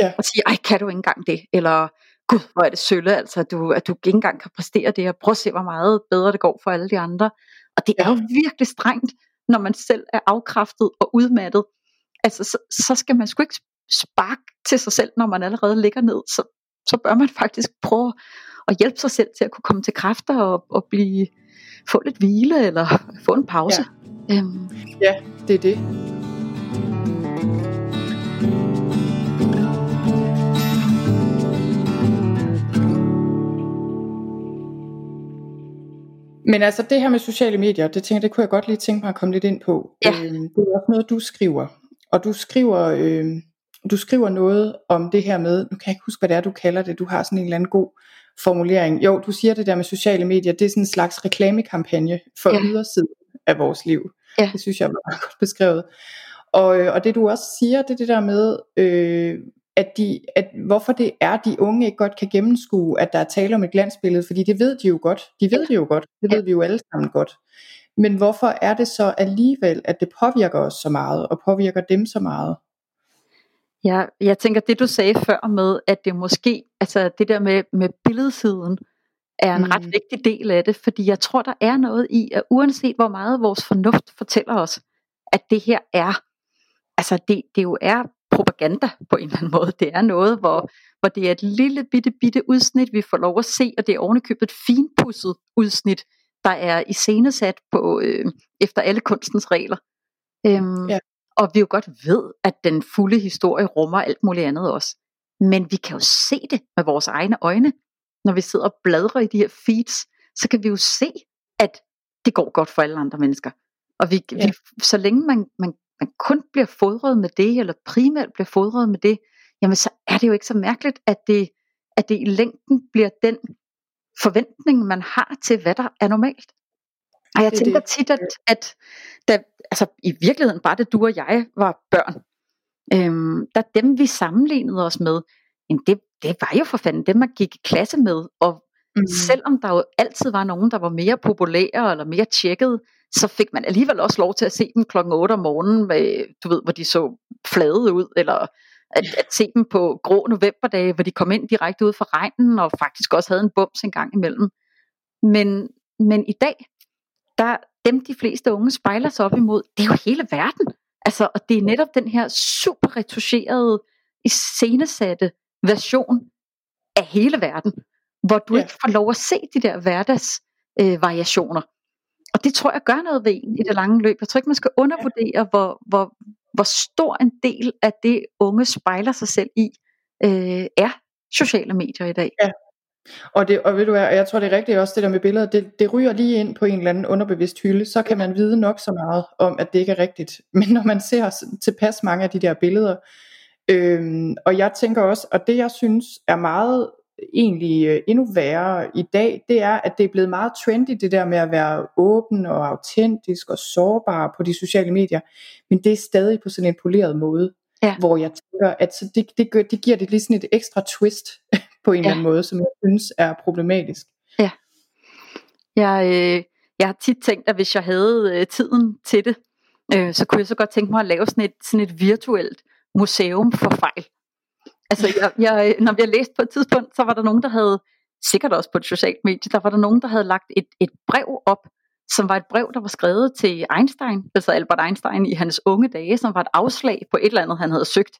Ja. Og sige, ej, kan du ikke engang det? Eller, gud, hvor er det sølle, altså, at du, at du ikke engang kan præstere det her. Prøv at se, hvor meget bedre det går for alle de andre. Og det er jo virkelig strengt, når man selv er afkræftet og udmattet. Altså, så, så skal man sgu ikke sparke til sig selv, når man allerede ligger ned. Så, så bør man faktisk prøve at hjælpe sig selv til at kunne komme til kræfter og, og blive, få lidt hvile eller få en pause. Ja. Øhm, Ja, det er det. Men altså det her med sociale medier, det tænker det kunne jeg godt lige tænke mig at komme lidt ind på. Ja. Øhm, det er også noget, du skriver. Og du skriver, øhm, du skriver noget om det her med, nu kan jeg ikke huske, hvad det er, du kalder det. Du har sådan en eller anden god formulering. Jo, du siger det der med sociale medier, det er sådan en slags reklamekampagne for Ja. ja. ydersiden af vores liv. Ja. Det synes jeg var meget godt beskrevet. Og, øh, og det du også siger, det er det der med, øh, at, de, at hvorfor det er, de unge ikke godt kan gennemskue, at der er tale om et glansbillede, fordi det ved de jo godt. De ved det jo godt. Det ved vi jo alle sammen godt. Men hvorfor er det så alligevel, at det påvirker os så meget, og påvirker dem så meget? Ja, jeg tænker, det du sagde før med, at det måske, altså det der med, med billedsiden, er en mm. ret vigtig del af det, fordi jeg tror, der er noget i, at uanset hvor meget vores fornuft fortæller os, at det her er, altså det, det jo er propaganda på en eller anden måde. Det er noget, hvor, hvor det er et lille bitte, bitte udsnit, vi får lov at se, og det er ovenikøbet et finpudset udsnit, der er iscenesat på, øh, efter alle kunstens regler. Øhm, ja. Og vi jo godt ved, at den fulde historie rummer alt muligt andet også. Men vi kan jo se det med vores egne øjne. Når vi sidder og bladrer i de her feeds, så kan vi jo se, at det går godt for alle andre mennesker. Og vi, ja. vi, så længe man, man, man kun bliver fodret med det, eller primært bliver fodret med det, jamen så er det jo ikke så mærkeligt, at det, at det i længden bliver den forventning, man har til, hvad der er normalt. Og jeg det tænker det. tit, at, at da, altså, i virkeligheden bare det du og jeg var børn, øhm, der dem vi sammenlignede os med, jamen det, det var jo for fanden dem, man gik i klasse med, og mm. selvom der jo altid var nogen, der var mere populære eller mere tjekket, så fik man alligevel også lov til at se dem klokken 8 om morgenen, med, du ved, hvor de så flade ud, eller at, at se dem på grå novemberdage, hvor de kom ind direkte ud fra regnen, og faktisk også havde en bums en gang imellem. Men, men i dag, der dem de fleste unge spejler sig op imod, det er jo hele verden. Altså, og det er netop den her super retuscherede, iscenesatte version af hele verden, hvor du ja. ikke får lov at se de der hverdags øh, variationer. Og det tror jeg gør noget ved en i det lange løb. Jeg tror ikke, man skal undervurdere, hvor, hvor, hvor stor en del af det unge spejler sig selv i, øh, er sociale medier i dag. Ja. Og, det, og ved du hvad, jeg tror det er rigtigt også det der med billeder, det, det ryger lige ind på en eller anden underbevidst hylde, så kan man vide nok så meget om, at det ikke er rigtigt. Men når man ser tilpas mange af de der billeder, øhm, og jeg tænker også, og det jeg synes er meget egentlig øh, endnu værre i dag, det er, at det er blevet meget trendy, det der med at være åben og autentisk og sårbar på de sociale medier, men det er stadig på sådan en poleret måde, ja. hvor jeg tænker, at så det, det, gør, det giver det lige sådan et ekstra twist på en ja. eller anden måde, som jeg synes er problematisk. Ja. Jeg, øh, jeg har tit tænkt, at hvis jeg havde øh, tiden til det, øh, så kunne jeg så godt tænke mig at lave sådan et, sådan et virtuelt museum for fejl. Altså, jeg, jeg, når vi har læst på et tidspunkt, så var der nogen, der havde, sikkert også på et socialt medie, der var der nogen, der havde lagt et, et brev op, som var et brev, der var skrevet til Einstein, altså Albert Einstein i hans unge dage, som var et afslag på et eller andet, han havde søgt.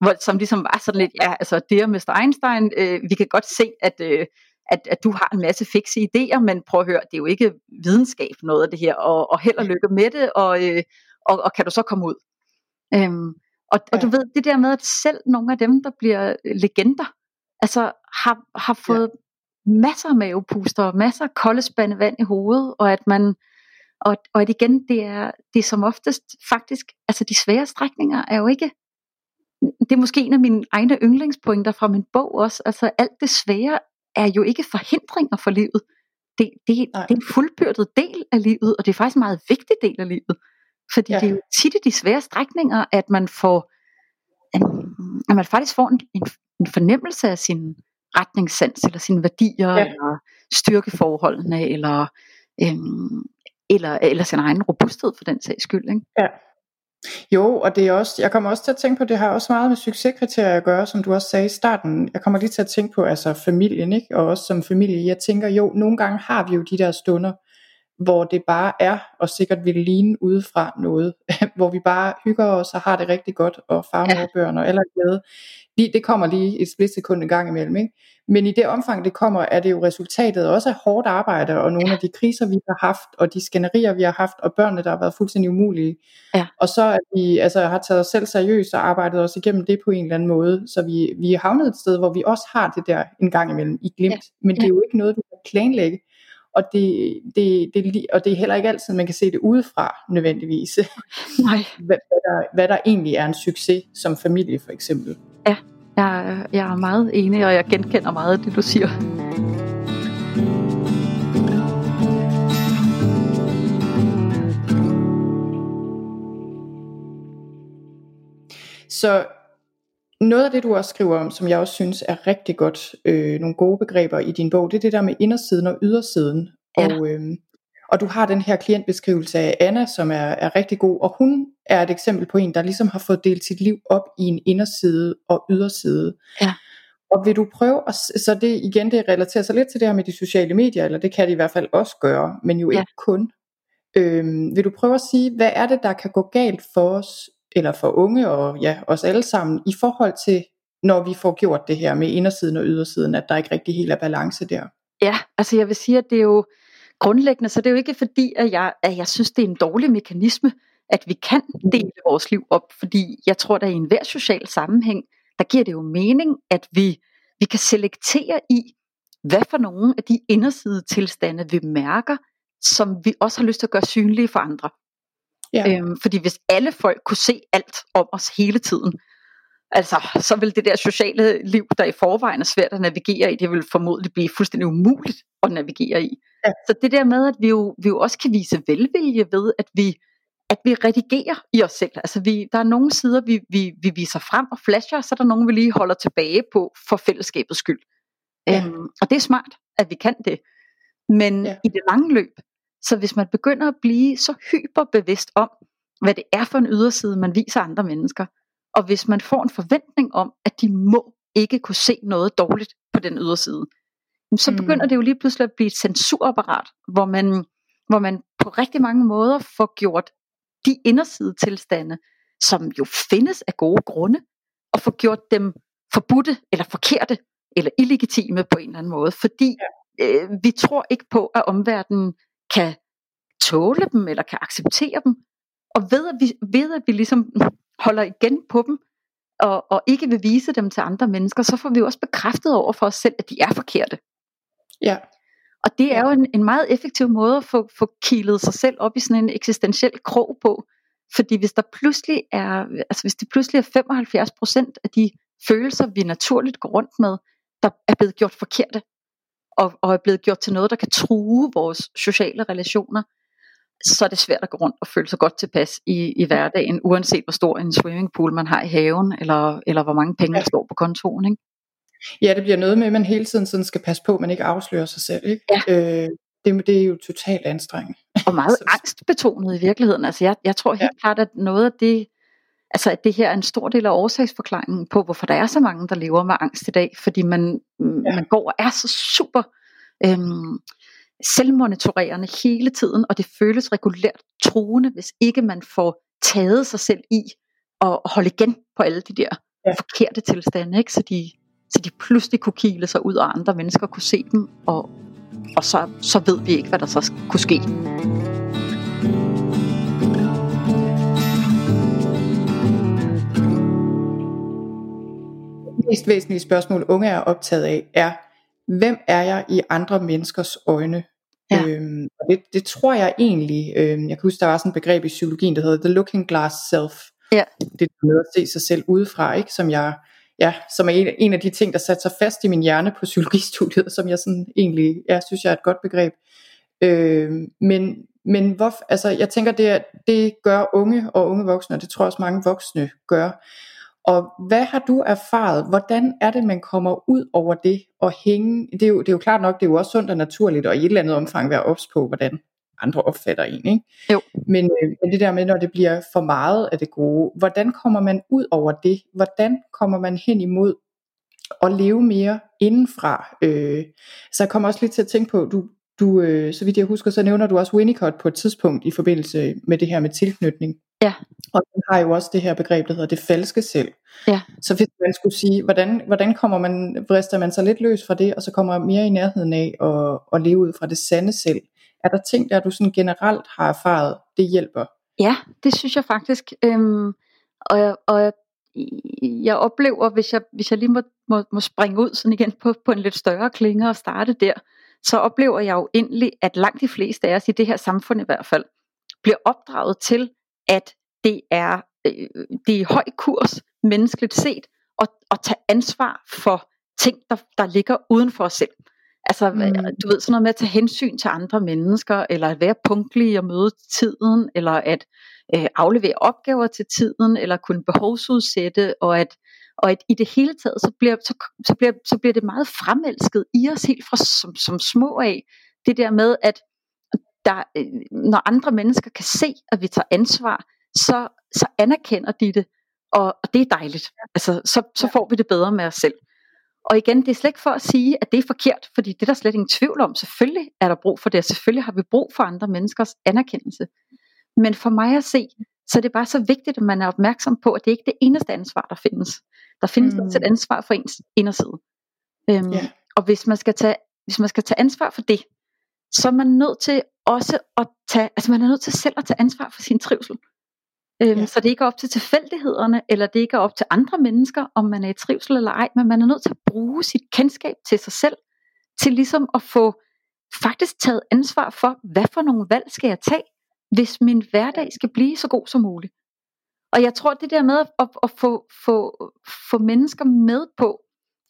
Hvor, som ligesom var sådan lidt, ja, altså, dear Mr. Einstein, øh, vi kan godt se, at, øh, at, at du har en masse fikse idéer, men prøv at høre, det er jo ikke videnskab noget af det her, og, og held og lykke med det, og, øh, og, og kan du så komme ud? Øhm, og, ja. og du ved, det der med, at selv nogle af dem, der bliver legender, altså har, har fået ja. masser af mavepuster, masser af kolde spande vand i hovedet, og at man, og, og at igen, det er, det er som oftest faktisk, altså de svære strækninger er jo ikke, det er måske en af mine egne yndlingspointer fra min bog også, altså alt det svære er jo ikke forhindringer for livet. Det, det, det er en fuldbyrdet del af livet, og det er faktisk en meget vigtig del af livet. Fordi ja. det er jo tit i de svære strækninger, at man får, at man faktisk får en, en, en fornemmelse af sin retningssans, eller sine værdier, ja. eller styrkeforholdene, eller, øhm, eller, eller sin egen robusthed for den sags skyld. Ikke? Ja. Jo, og det er også, jeg kommer også til at tænke på, det har også meget med succeskriterier at gøre, som du også sagde i starten. Jeg kommer lige til at tænke på altså familien, ikke? og også som familie. Jeg tænker jo, nogle gange har vi jo de der stunder, hvor det bare er, og sikkert vil ligne udefra noget, hvor vi bare hygger os og har det rigtig godt, og farmorbørn og alle glade. Lige, det kommer lige et splitsekund en gang imellem. Ikke? Men i det omfang det kommer, er det jo resultatet også af hårdt arbejde, og nogle af de kriser vi har haft, og de skænderier vi har haft, og børnene der har været fuldstændig umulige. Ja. Og så at vi altså, har taget os selv seriøst og arbejdet os igennem det på en eller anden måde, så vi, vi er havnet et sted, hvor vi også har det der en gang imellem i glimt. Ja. Men det er jo ikke noget, du kan planlægge og det, det, det, og det er heller ikke altid, man kan se det udefra nødvendigvis. Nej. hvad, hvad, der, hvad der egentlig er en succes som familie for eksempel. Ja, jeg, jeg er meget enig, og jeg genkender meget af det, du siger. så noget af det, du også skriver om, som jeg også synes er rigtig godt, øh, nogle gode begreber i din bog, det er det der med indersiden og ydersiden. Ja. Og, øh, og du har den her klientbeskrivelse af Anna, som er, er rigtig god, og hun er et eksempel på en, der ligesom har fået delt sit liv op i en inderside og yderside. Ja. Og vil du prøve, at, så det igen, det relaterer sig lidt til det her med de sociale medier, eller det kan det i hvert fald også gøre, men jo ja. ikke kun. Øhm, vil du prøve at sige, hvad er det, der kan gå galt for os, eller for unge og ja, os alle sammen, i forhold til, når vi får gjort det her med indersiden og ydersiden, at der ikke rigtig helt er balance der? Ja, altså jeg vil sige, at det er jo grundlæggende, så det er jo ikke fordi, at jeg, at jeg synes, det er en dårlig mekanisme, at vi kan dele vores liv op, fordi jeg tror, at i enhver social sammenhæng, der giver det jo mening, at vi, vi kan selektere i, hvad for nogle af de inderside tilstande vi mærker, som vi også har lyst til at gøre synlige for andre. Ja. Øhm, fordi hvis alle folk kunne se alt om os hele tiden, altså så vil det der sociale liv, der i forvejen er svært at navigere i, det vil formodentlig blive fuldstændig umuligt at navigere i. Ja. Så det der med, at vi jo, vi jo også kan vise velvilje ved, at vi, at vi redigerer i os selv. Altså vi, der er nogle sider, vi, vi, vi viser frem og flasher, og så er der nogle, vi lige holder tilbage på for fællesskabets skyld. Ja. Øhm, og det er smart, at vi kan det. Men ja. i det lange løb, så hvis man begynder at blive så hyperbevidst om, hvad det er for en yderside, man viser andre mennesker, og hvis man får en forventning om, at de må ikke kunne se noget dårligt på den yderside, så begynder mm. det jo lige pludselig at blive et censurapparat, hvor man, hvor man på rigtig mange måder får gjort de inderside tilstande, som jo findes af gode grunde, og får gjort dem forbudte, eller forkerte, eller illegitime på en eller anden måde, fordi ja. øh, vi tror ikke på, at omverdenen kan tåle dem, eller kan acceptere dem. Og ved at vi, ved at vi ligesom holder igen på dem, og, og ikke vil vise dem til andre mennesker, så får vi jo også bekræftet over for os selv, at de er forkerte. Ja. Og det er jo en, en meget effektiv måde at få, få kilet sig selv op i sådan en eksistentiel krog på. Fordi hvis der pludselig er, altså hvis det pludselig er 75% af de følelser, vi naturligt går rundt med, der er blevet gjort forkerte, og, og er blevet gjort til noget, der kan true vores sociale relationer, så er det svært at gå rundt og føle sig godt tilpas i, i hverdagen, uanset hvor stor en swimmingpool man har i haven, eller, eller hvor mange penge der står på kontoen. Ikke? Ja, det bliver noget med, at man hele tiden sådan skal passe på, at man ikke afslører sig selv. Ikke? Ja. Øh, det, det er jo totalt anstrengende. Og meget angstbetonet i virkeligheden. Altså jeg, jeg tror helt ja. klart, at noget af det, altså at det her er en stor del af årsagsforklaringen på, hvorfor der er så mange, der lever med angst i dag, fordi man, ja. man går og er så super øhm, selvmonitorerende hele tiden, og det føles regulært truende, hvis ikke man får taget sig selv i og holde igen på alle de der ja. forkerte tilstande, ikke? Så, de, så de pludselig kunne kile sig ud, og andre mennesker kunne se dem, og, og så, så ved vi ikke, hvad der så kunne ske. Mest væsentlige spørgsmål, unge er optaget af, er, hvem er jeg i andre menneskers øjne? Ja. Øhm, og det, det tror jeg egentlig, øhm, jeg kan huske, der var sådan et begreb i psykologien, der hedder the looking glass self. Ja. Det er med at se sig selv udefra, ikke? som jeg ja, som er en, en af de ting, der satte sig fast i min hjerne på psykologistudiet, som jeg sådan egentlig, ja, synes jeg er et godt begreb. Øh, men, men hvor, altså, jeg tænker, det, det gør unge og unge voksne, og det tror jeg også mange voksne gør. Og hvad har du erfaret? Hvordan er det, man kommer ud over det og hænge? Det er, jo, det er jo klart nok, det er jo også sundt og naturligt, og i et eller andet omfang være ops på, hvordan andre opfatter en. Ikke? Jo. Men, øh, men det der med, når det bliver for meget af det gode, hvordan kommer man ud over det? Hvordan kommer man hen imod at leve mere indenfra? Øh, så jeg kommer også lidt til at tænke på, du, du øh, så vidt jeg husker, så nævner du også Winnicott på et tidspunkt i forbindelse med det her med tilknytning. Ja. Og den har jo også det her begreb, der hedder det falske selv. Ja. Så hvis man skulle sige, hvordan, hvordan kommer man, vrister man sig lidt løs fra det, og så kommer mere i nærheden af at, at leve ud fra det sande selv. Er der ting, der du sådan generelt har erfaret, det hjælper? Ja, det synes jeg faktisk. Øhm, og, jeg, og jeg, jeg oplever, hvis jeg, hvis jeg lige må, må, må springe ud sådan igen på, på en lidt større klinge og starte der, så oplever jeg jo endelig, at langt de fleste af os i det her samfund i hvert fald, bliver opdraget til, at det er, øh, det er høj kurs menneskeligt set at, at tage ansvar for ting, der, der ligger uden for os selv. Altså, mm. du ved, sådan noget med at tage hensyn til andre mennesker, eller at være punktlig og møde tiden, eller at øh, aflevere opgaver til tiden, eller kunne behovsudsætte, og at, og at i det hele taget, så bliver, så, så bliver, så bliver det meget fremelsket i os helt fra som, som små af. Det der med, at der, øh, når andre mennesker kan se, at vi tager ansvar, så, så anerkender de det, og, og det er dejligt. Altså, så, så får vi det bedre med os selv. Og igen, det er slet ikke for at sige, at det er forkert, fordi det er der slet ingen tvivl om. Selvfølgelig er der brug for det, og selvfølgelig har vi brug for andre menneskers anerkendelse. Men for mig at se, så er det bare så vigtigt, at man er opmærksom på, at det ikke er det eneste ansvar, der findes. Der findes mm. også et ansvar for ens inderside. Øhm, yeah. Og hvis man, skal tage, hvis man skal tage ansvar for det, så er man nødt til også at tage, altså man er nødt til selv at tage ansvar for sin trivsel. Øhm, ja. Så det ikke er op til tilfældighederne, eller det ikke er op til andre mennesker, om man er i trivsel eller ej, men man er nødt til at bruge sit kendskab til sig selv, til ligesom at få faktisk taget ansvar for, hvad for nogle valg skal jeg tage, hvis min hverdag skal blive så god som muligt. Og jeg tror, det der med at, at få, få, få mennesker med på,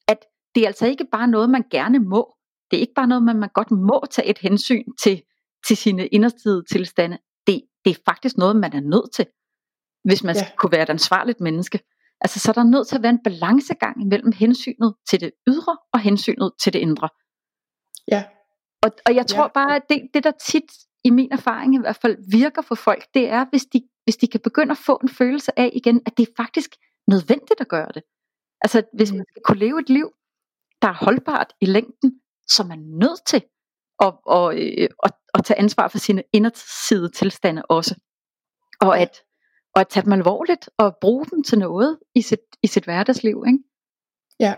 at det er altså ikke bare noget, man gerne må. Det er ikke bare noget, man, man godt må tage et hensyn til, til sine inderste tilstande. Det, det er faktisk noget, man er nødt til hvis man ja. skal kunne være et ansvarligt menneske. Altså, så er der nødt til at være en balancegang mellem hensynet til det ydre og hensynet til det indre. Ja. Og, og jeg tror ja. bare, at det, det der tit i min erfaring i hvert fald virker for folk, det er, hvis de, hvis de kan begynde at få en følelse af igen, at det er faktisk nødvendigt at gøre det. Altså, hvis mm. man skal kunne leve et liv, der er holdbart i længden, så er man nødt til at, at, at, at, at tage ansvar for sine inderside tilstande også. Og at og at tage dem alvorligt og bruge dem til noget i sit, i sit hverdagsliv. Ikke? Ja,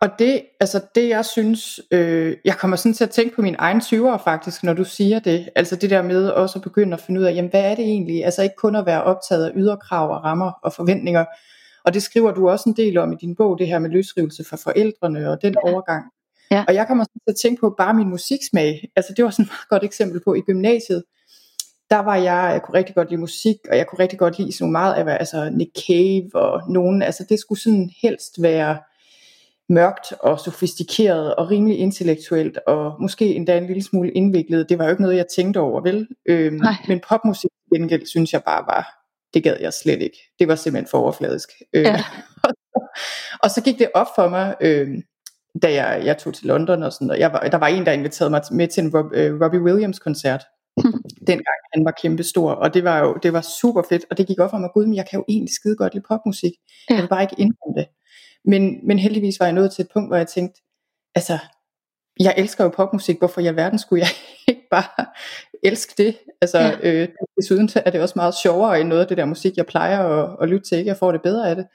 og det, altså det jeg synes, øh, jeg kommer sådan til at tænke på min egen 20'er faktisk, når du siger det. Altså det der med også at begynde at finde ud af, jamen hvad er det egentlig? Altså ikke kun at være optaget af ydre krav og rammer og forventninger. Og det skriver du også en del om i din bog, det her med løsrivelse for forældrene og den ja. overgang. Ja. Og jeg kommer til at tænke på bare min musiksmag. Altså det var sådan et meget godt eksempel på i gymnasiet der var jeg, jeg kunne rigtig godt lide musik, og jeg kunne rigtig godt lide sådan meget af, altså Nick Cave og nogen, altså det skulle sådan helst være mørkt og sofistikeret og rimelig intellektuelt og måske endda en lille smule indviklet. Det var jo ikke noget, jeg tænkte over, vel? Øhm, men popmusik gengæld synes jeg bare var, det gad jeg slet ikke. Det var simpelthen for overfladisk. Øh, ja. og så gik det op for mig, øh, da jeg, jeg tog til London og sådan, og jeg var, der var en, der inviterede mig med til en Rob, øh, Robbie Williams koncert, dengang han var kæmpestor, og det var jo det var super fedt, og det gik op for mig, gud, men jeg kan jo egentlig skide godt lide popmusik, ja. jeg vil bare ikke indrømme det. Men, men heldigvis var jeg nået til et punkt, hvor jeg tænkte, altså, jeg elsker jo popmusik, hvorfor i alverden skulle jeg ikke bare elske det? Altså, ja. øh, desuden er det også meget sjovere end noget af det der musik, jeg plejer at, at lytte til, ikke? Jeg får det bedre af det.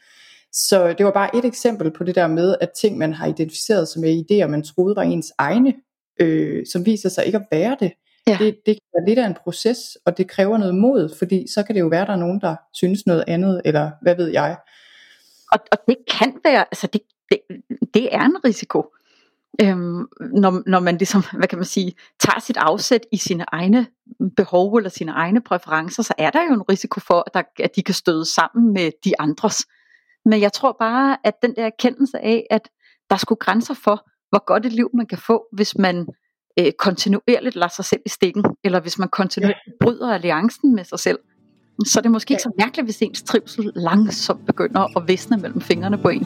Så det var bare et eksempel på det der med, at ting, man har identificeret som er idéer, man troede var ens egne, øh, som viser sig ikke at være det. Ja. Det, det kan være lidt af en proces, og det kræver noget mod, fordi så kan det jo være, at der er nogen, der synes noget andet, eller hvad ved jeg. Og, og det kan være, altså det, det, det er en risiko. Øhm, når, når man ligesom, hvad kan man sige, tager sit afsæt i sine egne behov eller sine egne præferencer, så er der jo en risiko for, at, der, at de kan støde sammen med de andres. Men jeg tror bare, at den der erkendelse af, at der skulle grænser for, hvor godt et liv man kan få, hvis man øh, kontinuerligt lader sig selv i stikken, eller hvis man kontinuerligt ja. bryder alliancen med sig selv, så er det måske ja. ikke så mærkeligt, hvis ens trivsel langsomt begynder at visne mellem fingrene på en.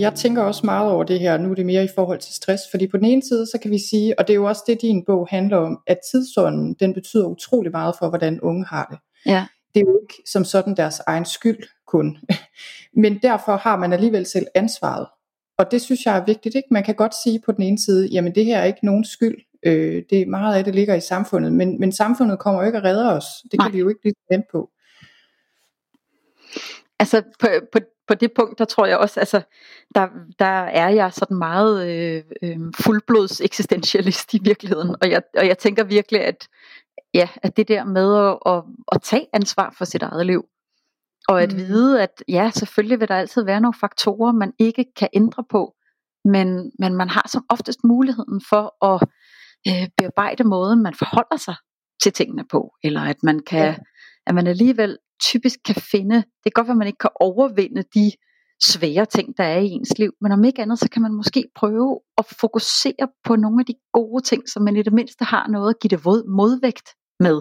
Jeg tænker også meget over det her, nu er det mere i forhold til stress, fordi på den ene side, så kan vi sige, og det er jo også det, din bog handler om, at tidsånden, den betyder utrolig meget for, hvordan unge har det. Ja det er jo ikke som sådan deres egen skyld kun. Men derfor har man alligevel selv ansvaret. Og det synes jeg er vigtigt. Ikke? Man kan godt sige på den ene side, jamen det her er ikke nogen skyld. Øh, det meget af det ligger i samfundet. Men, men samfundet kommer jo ikke at redde os. Det kan Nej. vi jo ikke blive nemt på. Altså på, på, på det punkt, der tror jeg også, altså der, der er jeg sådan meget øh, øh, fuldblods eksistentialist i virkeligheden. Og jeg, og jeg tænker virkelig, at ja, at det der med at, at, at tage ansvar for sit eget liv, og at mm. vide, at ja, selvfølgelig vil der altid være nogle faktorer, man ikke kan ændre på, men, men man har som oftest muligheden for at øh, bearbejde måden, man forholder sig til tingene på, eller at man kan, at man alligevel typisk kan finde, det kan godt være, at man ikke kan overvinde de svære ting, der er i ens liv, men om ikke andet, så kan man måske prøve at fokusere på nogle af de gode ting, som man i det mindste har noget at give det modvægt med.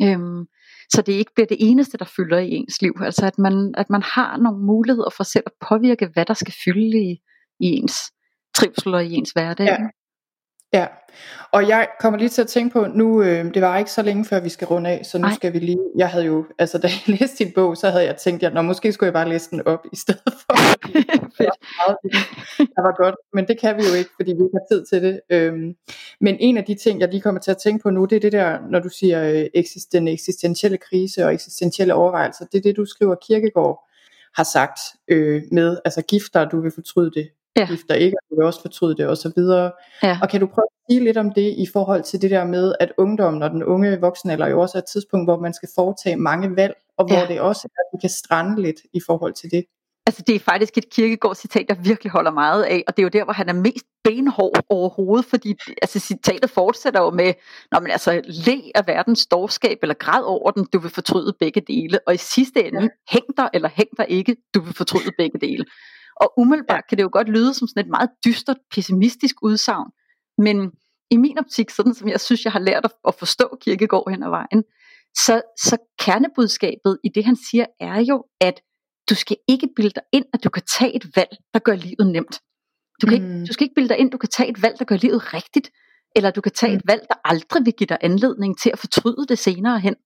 Ja. Øhm, så det ikke bliver det eneste, der fylder i ens liv. Altså at man, at man har nogle muligheder for selv at påvirke, hvad der skal fylde i, i ens trivsel og i ens hverdag. Ja. Ja, og jeg kommer lige til at tænke på, nu, øh, det var ikke så længe før vi skal runde af, så nu Ej. skal vi lige, jeg havde jo, altså da jeg læste din bog, så havde jeg tænkt, at når måske skulle jeg bare læse den op i stedet for, fordi det var, det var godt, men det kan vi jo ikke, fordi vi ikke har tid til det. Øhm, men en af de ting, jeg lige kommer til at tænke på nu, det er det der, når du siger øh, den eksistentielle krise og eksistentielle overvejelser, det er det, du skriver Kirkegård har sagt øh, med, altså gifter, du vil fortryde det, ja. gifter ikke, og du vil også fortryde det, og så videre. Ja. Og kan du prøve at sige lidt om det i forhold til det der med, at ungdommen og den unge voksne, eller jo også er et tidspunkt, hvor man skal foretage mange valg, og hvor ja. det også er, at du kan strande lidt i forhold til det? Altså det er faktisk et kirkegård citat, der virkelig holder meget af, og det er jo der, hvor han er mest benhård overhovedet, fordi altså, citatet fortsætter jo med, når man altså le af verdens dårskab, eller græd over den, du vil fortryde begge dele, og i sidste ende, ja. hæng dig eller hæng dig ikke, du vil fortryde begge dele. Og umiddelbart ja. kan det jo godt lyde som sådan et meget dystert, pessimistisk udsagn, men i min optik, sådan som jeg synes, jeg har lært at forstå kirkegård hen ad vejen, så, så kernebudskabet i det, han siger, er jo, at du skal ikke bilde dig ind, at du kan tage et valg, der gør livet nemt. Du, kan mm. ikke, du skal ikke bilde dig ind, at du kan tage et valg, der gør livet rigtigt, eller du kan tage mm. et valg, der aldrig vil give dig anledning til at fortryde det senere hen.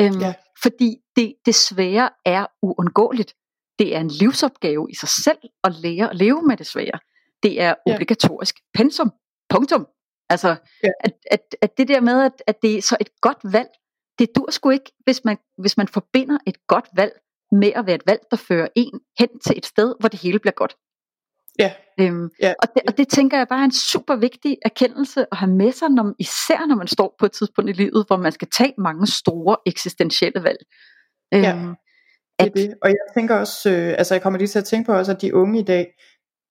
Øhm, ja. Fordi det, det svære er uundgåeligt. Det er en livsopgave i sig selv at lære at leve med det svære. Det er obligatorisk ja. pensum. Punktum. Altså, ja. at, at, at det der med, at, at det er så et godt valg, det dur sgu ikke, hvis man, hvis man forbinder et godt valg med at være et valg, der fører en hen til et sted, hvor det hele bliver godt. Ja. Øhm, ja. Og, det, og det tænker jeg bare er en super vigtig erkendelse at have med sig, når, især når man står på et tidspunkt i livet, hvor man skal tage mange store eksistentielle valg. Øhm, ja, det er det. Og jeg tænker også, øh, altså jeg kommer lige til at tænke på også, at de unge i dag,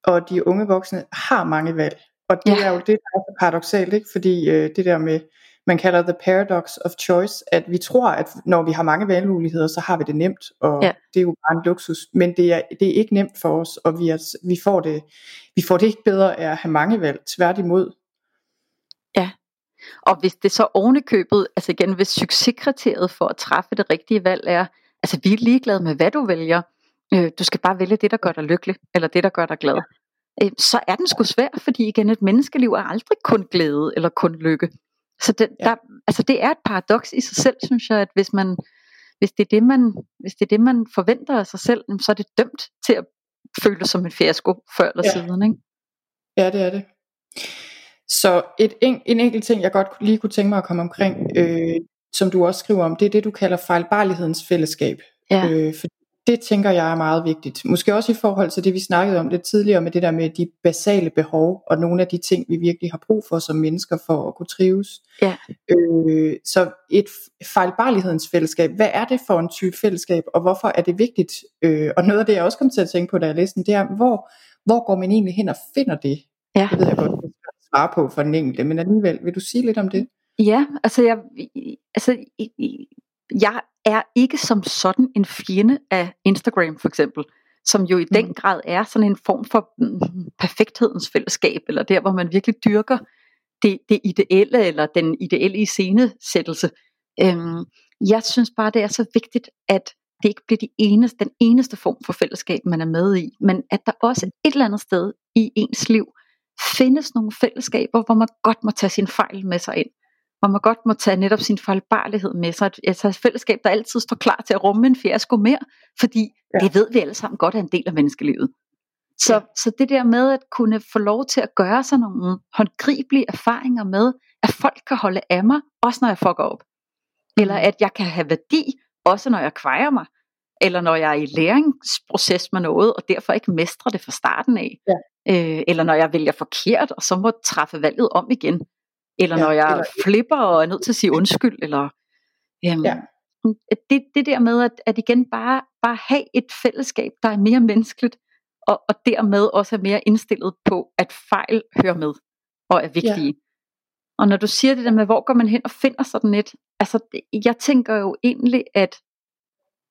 og de unge voksne har mange valg. Og det ja. er jo det, der er så paradoxalt, ikke? fordi øh, det der med, man kalder the paradox of choice, at vi tror, at når vi har mange valgmuligheder, så har vi det nemt, og ja. det er jo bare en luksus. Men det er, det er ikke nemt for os, og vi, er, vi, får det, vi får det ikke bedre af at have mange valg, tværtimod. Ja, og hvis det så ovenikøbet, altså igen, hvis succeskriteriet for at træffe det rigtige valg er, altså vi er ligeglade med, hvad du vælger, øh, du skal bare vælge det, der gør dig lykkelig, eller det, der gør dig glad. Øh, så er den sgu svær, fordi igen, et menneskeliv er aldrig kun glæde eller kun lykke. Så det, ja. der, altså det er et paradoks i sig selv, synes jeg, at hvis man, hvis det er det, man, hvis det er det, man forventer af sig selv, så er det dømt til at føle som en fiasko før eller ja. siden. Ikke? Ja, det er det. Så et, en, en enkelt ting, jeg godt lige kunne tænke mig at komme omkring, øh, som du også skriver om, det er det, du kalder fejlbarlighedens fællesskab. Ja. Øh, for det tænker jeg er meget vigtigt. Måske også i forhold til det, vi snakkede om lidt tidligere med det der med de basale behov, og nogle af de ting, vi virkelig har brug for som mennesker for at kunne trives. Ja. Øh, så et fejlbarlighedens fællesskab, hvad er det for en type fællesskab, og hvorfor er det vigtigt? Øh, og noget af det, jeg også kom til at tænke på, da jeg læste den, det er, hvor, hvor går man egentlig hen og finder det? Ja. Det ved jeg godt, at svare på for den enkelte, men alligevel, vil du sige lidt om det? Ja, altså jeg, altså jeg er ikke som sådan en fjende af Instagram for eksempel, som jo i mm. den grad er sådan en form for mm, perfekthedens fællesskab, eller der hvor man virkelig dyrker det, det ideelle, eller den ideelle iscenesættelse. Øhm, jeg synes bare, det er så vigtigt, at det ikke bliver de eneste, den eneste form for fællesskab, man er med i, men at der også et eller andet sted i ens liv findes nogle fællesskaber, hvor man godt må tage sin fejl med sig ind hvor man godt må tage netop sin fejlbarlighed med sig. Altså et fællesskab, der altid står klar til at rumme en fiasko mere, fordi ja. det ved vi alle sammen godt er en del af menneskelivet. Så, ja. så det der med at kunne få lov til at gøre sig nogle håndgribelige erfaringer med, at folk kan holde af mig, også når jeg fucker op. Eller mm. at jeg kan have værdi, også når jeg kvejer mig. Eller når jeg er i læringsproces med noget, og derfor ikke mestrer det fra starten af. Ja. Øh, eller når jeg vælger forkert, og så må træffe valget om igen eller ja, når jeg eller... flipper og er nødt til at sige undskyld, eller øhm, ja. det, det der med at, at igen bare, bare have et fællesskab, der er mere menneskeligt, og, og dermed også er mere indstillet på, at fejl hører med og er vigtige. Og når du siger det der med, hvor går man hen og finder sådan et, altså jeg tænker jo egentlig, at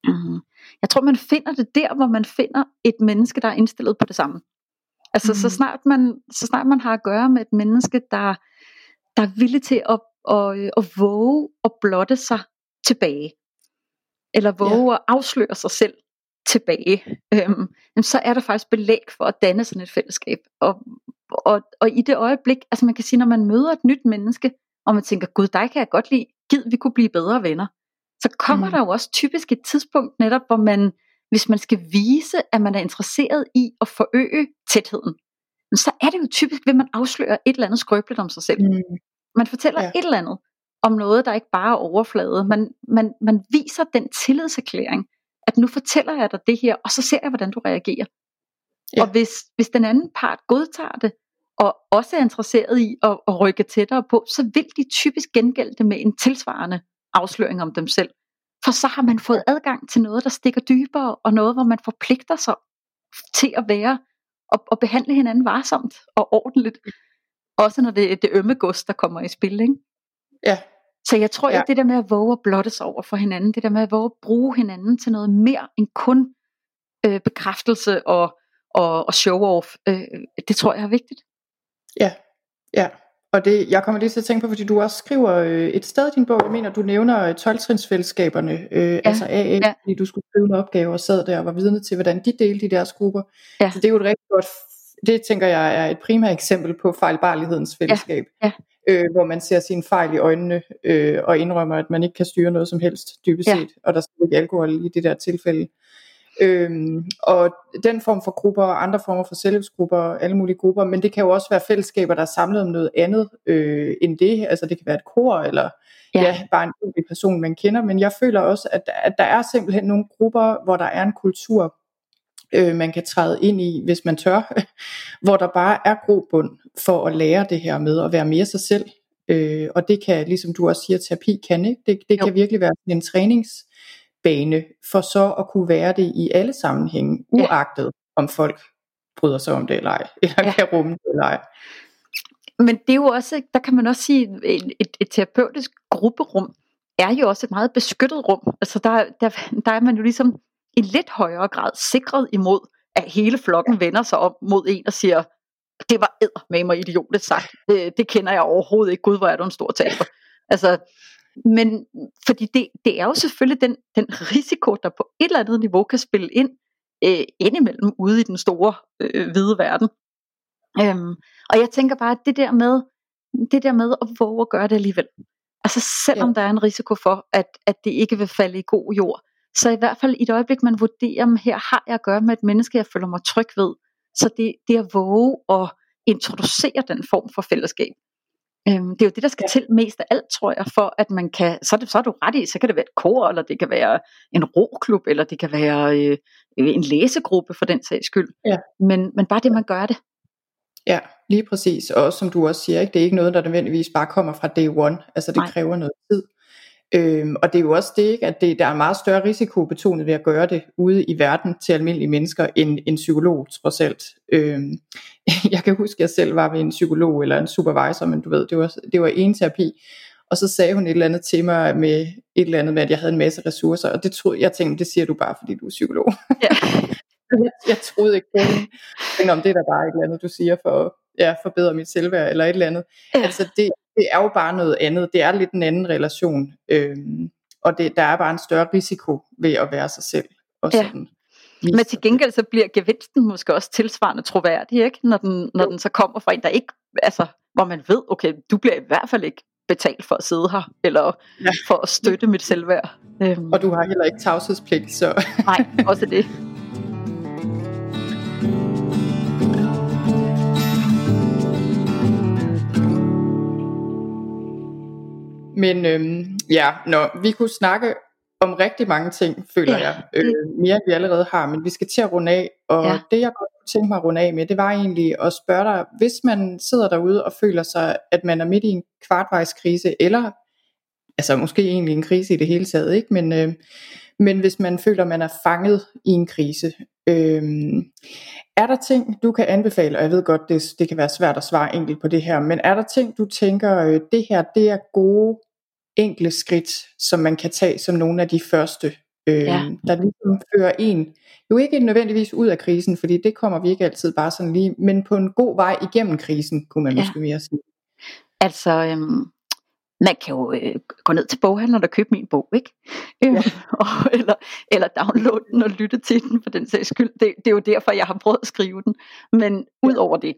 mm, jeg tror man finder det der, hvor man finder et menneske, der er indstillet på det samme. Altså mm. så, snart man, så snart man har at gøre med et menneske, der, der er villig til at, at, at våge og blotte sig tilbage, eller våge ja. at afsløre sig selv tilbage, øhm, så er der faktisk belæg for at danne sådan et fællesskab. Og, og, og i det øjeblik, altså man kan sige, når man møder et nyt menneske, og man tænker, gud, dig kan jeg godt lide, gid vi kunne blive bedre venner, så kommer mm. der jo også typisk et tidspunkt netop, hvor man, hvis man skal vise, at man er interesseret i at forøge tætheden, så er det jo typisk, ved man afslører et eller andet skrøbeligt om sig selv. Mm. Man fortæller ja. et eller andet om noget, der ikke bare er overflade. Man, man, man viser den tillidserklæring, at nu fortæller jeg dig det her, og så ser jeg, hvordan du reagerer. Ja. Og hvis, hvis den anden part godtager det, og også er interesseret i at, at rykke tættere på, så vil de typisk gengælde det med en tilsvarende afsløring om dem selv. For så har man fået adgang til noget, der stikker dybere, og noget, hvor man forpligter sig til at være og, og behandle hinanden varsomt og ordentligt. Også når det er det ømme gods, der kommer i spil. Ikke? Ja. Så jeg tror, ja. at det der med at våge at blotte sig over for hinanden, det der med at våge at bruge hinanden til noget mere end kun øh, bekræftelse og, og, og show-off, øh, det tror jeg er vigtigt. Ja, ja. Og det, jeg kommer lige til at tænke på, fordi du også skriver øh, et sted i din bog, jeg mener, du nævner 12-trinsfællesskaberne, øh, ja, altså AA, ja. fordi du skulle skrive en opgave og sad der og var vidne til, hvordan de delte i deres grupper. Ja. Så det er jo et rigtig godt, det tænker jeg er et primært eksempel på fejlbarlighedens fællesskab. Ja. Ja. Øh, hvor man ser sine fejl i øjnene øh, og indrømmer, at man ikke kan styre noget som helst, dybest set, ja. og der er ikke alkohol i det der tilfælde. Øhm, og den form for grupper og andre former for selvhjælpsgrupper alle mulige grupper, men det kan jo også være fællesskaber, der er samlet om noget andet øh, end det. Altså det kan være et kor, eller ja. ja bare en enkelt person, man kender. Men jeg føler også, at, at der er simpelthen nogle grupper, hvor der er en kultur, øh, man kan træde ind i, hvis man tør, hvor der bare er grobund for at lære det her med at være mere sig selv. Øh, og det kan, ligesom du også siger, terapi kan, ikke? Det, det kan virkelig være en trænings bane, for så at kunne være det i alle sammenhænge, uagtet ja. om folk bryder sig om det eller ej, eller ja. kan rumme det eller ej. Men det er jo også, der kan man også sige, et, et, et terapeutisk grupperum er jo også et meget beskyttet rum. Altså der, der, der er man jo ligesom i lidt højere grad sikret imod, at hele flokken vender sig om mod en og siger, det var med mig idiotisk sagt. Det, det kender jeg overhovedet ikke. Gud, hvor er du en stor taber. Altså, men fordi det, det er jo selvfølgelig den, den risiko, der på et eller andet niveau kan spille ind øh, indimellem ude i den store øh, hvide verden. Øhm, og jeg tænker bare, at det der med, det der med at våge at gøre det alligevel. Altså selvom ja. der er en risiko for, at, at det ikke vil falde i god jord, så i hvert fald i et øjeblik, man vurderer, om her har jeg at gøre med et menneske, jeg føler mig tryg ved. Så det, det at våge at introducere den form for fællesskab, Øhm, det er jo det, der skal ja. til mest af alt, tror jeg, for at man kan, så er, det, så er du ret i, så kan det være et kor, eller det kan være en roklub, eller det kan være øh, en læsegruppe for den sags skyld. Ja. Men, men bare det, man gør det. Ja, lige præcis. Og som du også siger, ikke, det er ikke noget, der nødvendigvis bare kommer fra day one. Altså det Nej. kræver noget tid. Øhm, og det er jo også det, ikke, at det, der er en meget større risiko betonet ved at gøre det ude i verden til almindelige mennesker, end en psykolog trods alt. Øhm, jeg kan huske, at jeg selv var ved en psykolog eller en supervisor, men du ved, det var, det var en terapi, og så sagde hun et eller andet til mig med et eller andet med, at jeg havde en masse ressourcer, og det troede, jeg tænkte, det siger du bare, fordi du er psykolog. Ja. jeg, jeg troede ikke på det. Men om det er der bare et eller andet, du siger for at ja, forbedre mit selvværd, eller et eller andet. Ja. Altså det, det er jo bare noget andet. Det er lidt en anden relation. Øhm, og det, der er bare en større risiko ved at være sig selv. Og sådan. Ja. Men til gengæld så bliver gevinsten måske også tilsvarende troværdig, ikke? Når, den, når den så kommer fra en, der ikke, altså, hvor man ved, okay, du bliver i hvert fald ikke betalt for at sidde her, eller ja. for at støtte mit selvværd. Øhm. Og du har heller ikke tavshedspligt, så... Nej, også det. Men øhm, ja, når vi kunne snakke om rigtig mange ting, føler ja, jeg, øh, mere end vi allerede har, men vi skal til at runde af, og ja. det jeg godt kunne tænke mig at runde af med, det var egentlig at spørge dig, hvis man sidder derude og føler sig, at man er midt i en kvartvejskrise, eller altså måske egentlig en krise i det hele taget, ikke? Men, øh, men hvis man føler, at man er fanget i en krise, øh, er der ting, du kan anbefale, og jeg ved godt, det, det kan være svært at svare enkelt på det her, men er der ting, du tænker, øh, det her, det er gode, enkle skridt, som man kan tage som nogle af de første, øh, ja. der ligesom fører en, jo ikke nødvendigvis ud af krisen, fordi det kommer vi ikke altid bare sådan lige, men på en god vej igennem krisen, kunne man ja. måske mere sige. Altså, øhm, man kan jo øh, gå ned til boghandleren og købe min bog, ikke? Ja. og, eller, eller downloade den og lytte til den for den sags skyld. Det, det er jo derfor, jeg har prøvet at skrive den. Men ud over det,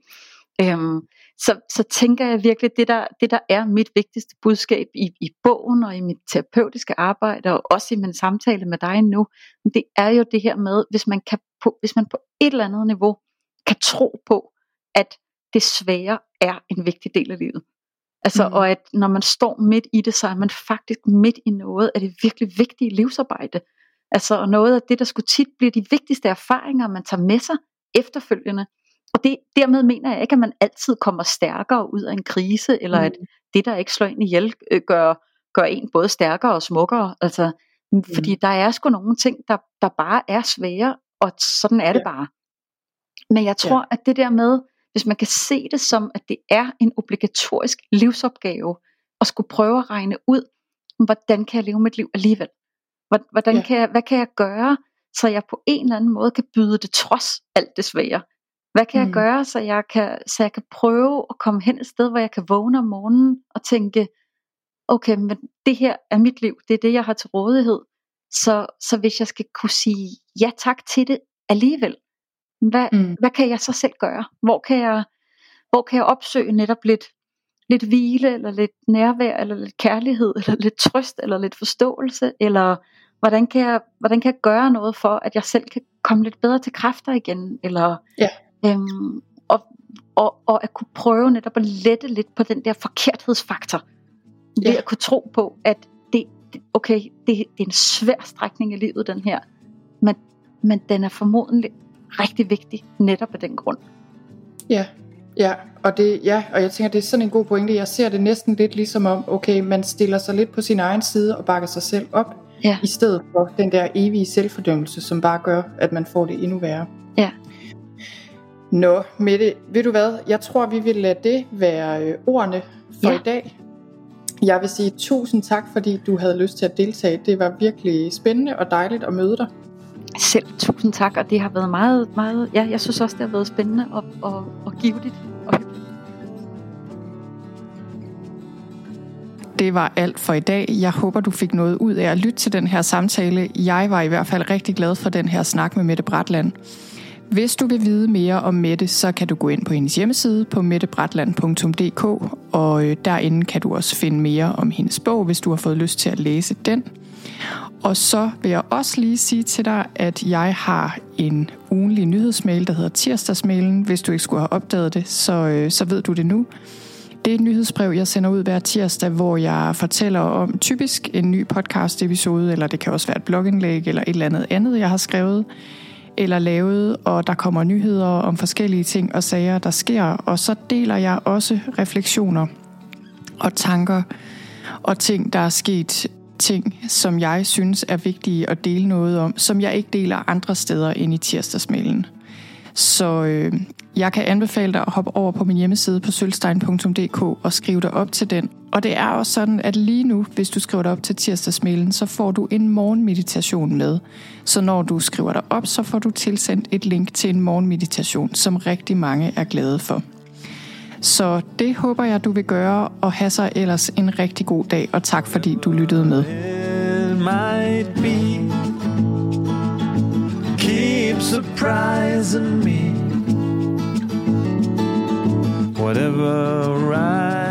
øhm, så, så tænker jeg virkelig, det der, det der er mit vigtigste budskab i, i bogen og i mit terapeutiske arbejde, og også i min samtale med dig nu, det er jo det her med, hvis man, kan på, hvis man på et eller andet niveau kan tro på, at det svære er en vigtig del af livet. Altså, mm. og at når man står midt i det, så er man faktisk midt i noget af det virkelig vigtige livsarbejde. Altså, og noget af det, der skulle tit blive de vigtigste erfaringer, man tager med sig efterfølgende. Og det, dermed mener jeg ikke, at man altid kommer stærkere ud af en krise, eller mm. at det, der ikke slår en ihjel, øh, gør, gør en både stærkere og smukkere. Altså, mm. Fordi der er sgu nogle ting, der, der bare er svære, og sådan er det ja. bare. Men jeg tror, ja. at det der med, hvis man kan se det som, at det er en obligatorisk livsopgave, at skulle prøve at regne ud, hvordan kan jeg leve mit liv alligevel? Hvordan ja. kan jeg, hvad kan jeg gøre, så jeg på en eller anden måde kan byde det trods alt det svære? Hvad kan mm. jeg gøre, så jeg kan, så jeg kan prøve at komme hen et sted, hvor jeg kan vågne om morgenen og tænke, okay, men det her er mit liv, det er det, jeg har til rådighed. Så, så hvis jeg skal kunne sige ja tak til det alligevel, hvad, mm. hvad kan jeg så selv gøre? Hvor kan jeg, hvor kan jeg opsøge netop lidt, lidt hvile, eller lidt nærvær, eller lidt kærlighed, eller lidt trøst, eller lidt forståelse, eller hvordan kan jeg, hvordan kan jeg gøre noget for, at jeg selv kan komme lidt bedre til kræfter igen, eller ja. Øhm, og, og, og at kunne prøve netop at lette lidt på den der forkerthedsfaktor, ved ja. at kunne tro på, at det, okay, det, det er en svær strækning i livet, den her, men, men den er formodentlig rigtig vigtig netop af den grund. Ja, ja, og det, ja, og jeg tænker, det er sådan en god pointe. Jeg ser det næsten lidt ligesom om, okay, man stiller sig lidt på sin egen side og bakker sig selv op, ja. i stedet for den der evige selvfordømmelse, som bare gør, at man får det endnu værre. Ja. Nå, Mette, ved du hvad? Jeg tror, vi vil lade det være øh, ordene for ja. i dag. Jeg vil sige tusind tak, fordi du havde lyst til at deltage. Det var virkelig spændende og dejligt at møde dig. Selv tusind tak, og det har været meget, meget, ja, jeg synes også, det har været spændende og, og, og givetigt og hyggeligt. Det var alt for i dag. Jeg håber, du fik noget ud af at lytte til den her samtale. Jeg var i hvert fald rigtig glad for den her snak med Mette Bratland. Hvis du vil vide mere om Mette, så kan du gå ind på hendes hjemmeside på mettebratland.dk, og øh, derinde kan du også finde mere om hendes bog, hvis du har fået lyst til at læse den. Og så vil jeg også lige sige til dig, at jeg har en ugenlig nyhedsmail, der hedder tirsdagsmailen. Hvis du ikke skulle have opdaget det, så, øh, så ved du det nu. Det er et nyhedsbrev, jeg sender ud hver tirsdag, hvor jeg fortæller om typisk en ny podcast episode, eller det kan også være et blogindlæg, eller et eller andet andet, jeg har skrevet eller lavet, og der kommer nyheder om forskellige ting og sager, der sker. Og så deler jeg også refleksioner og tanker og ting, der er sket ting, som jeg synes er vigtige at dele noget om, som jeg ikke deler andre steder end i tirsdagsmailen. Så øh, jeg kan anbefale dig at hoppe over på min hjemmeside på sølvstein.dk og skrive dig op til den. Og det er også sådan, at lige nu, hvis du skriver dig op til tirsdagsmailen, så får du en morgenmeditation med. Så når du skriver dig op, så får du tilsendt et link til en morgenmeditation, som rigtig mange er glade for. Så det håber jeg, du vil gøre, og have så ellers en rigtig god dag, og tak fordi du lyttede med. Keep surprising me whatever right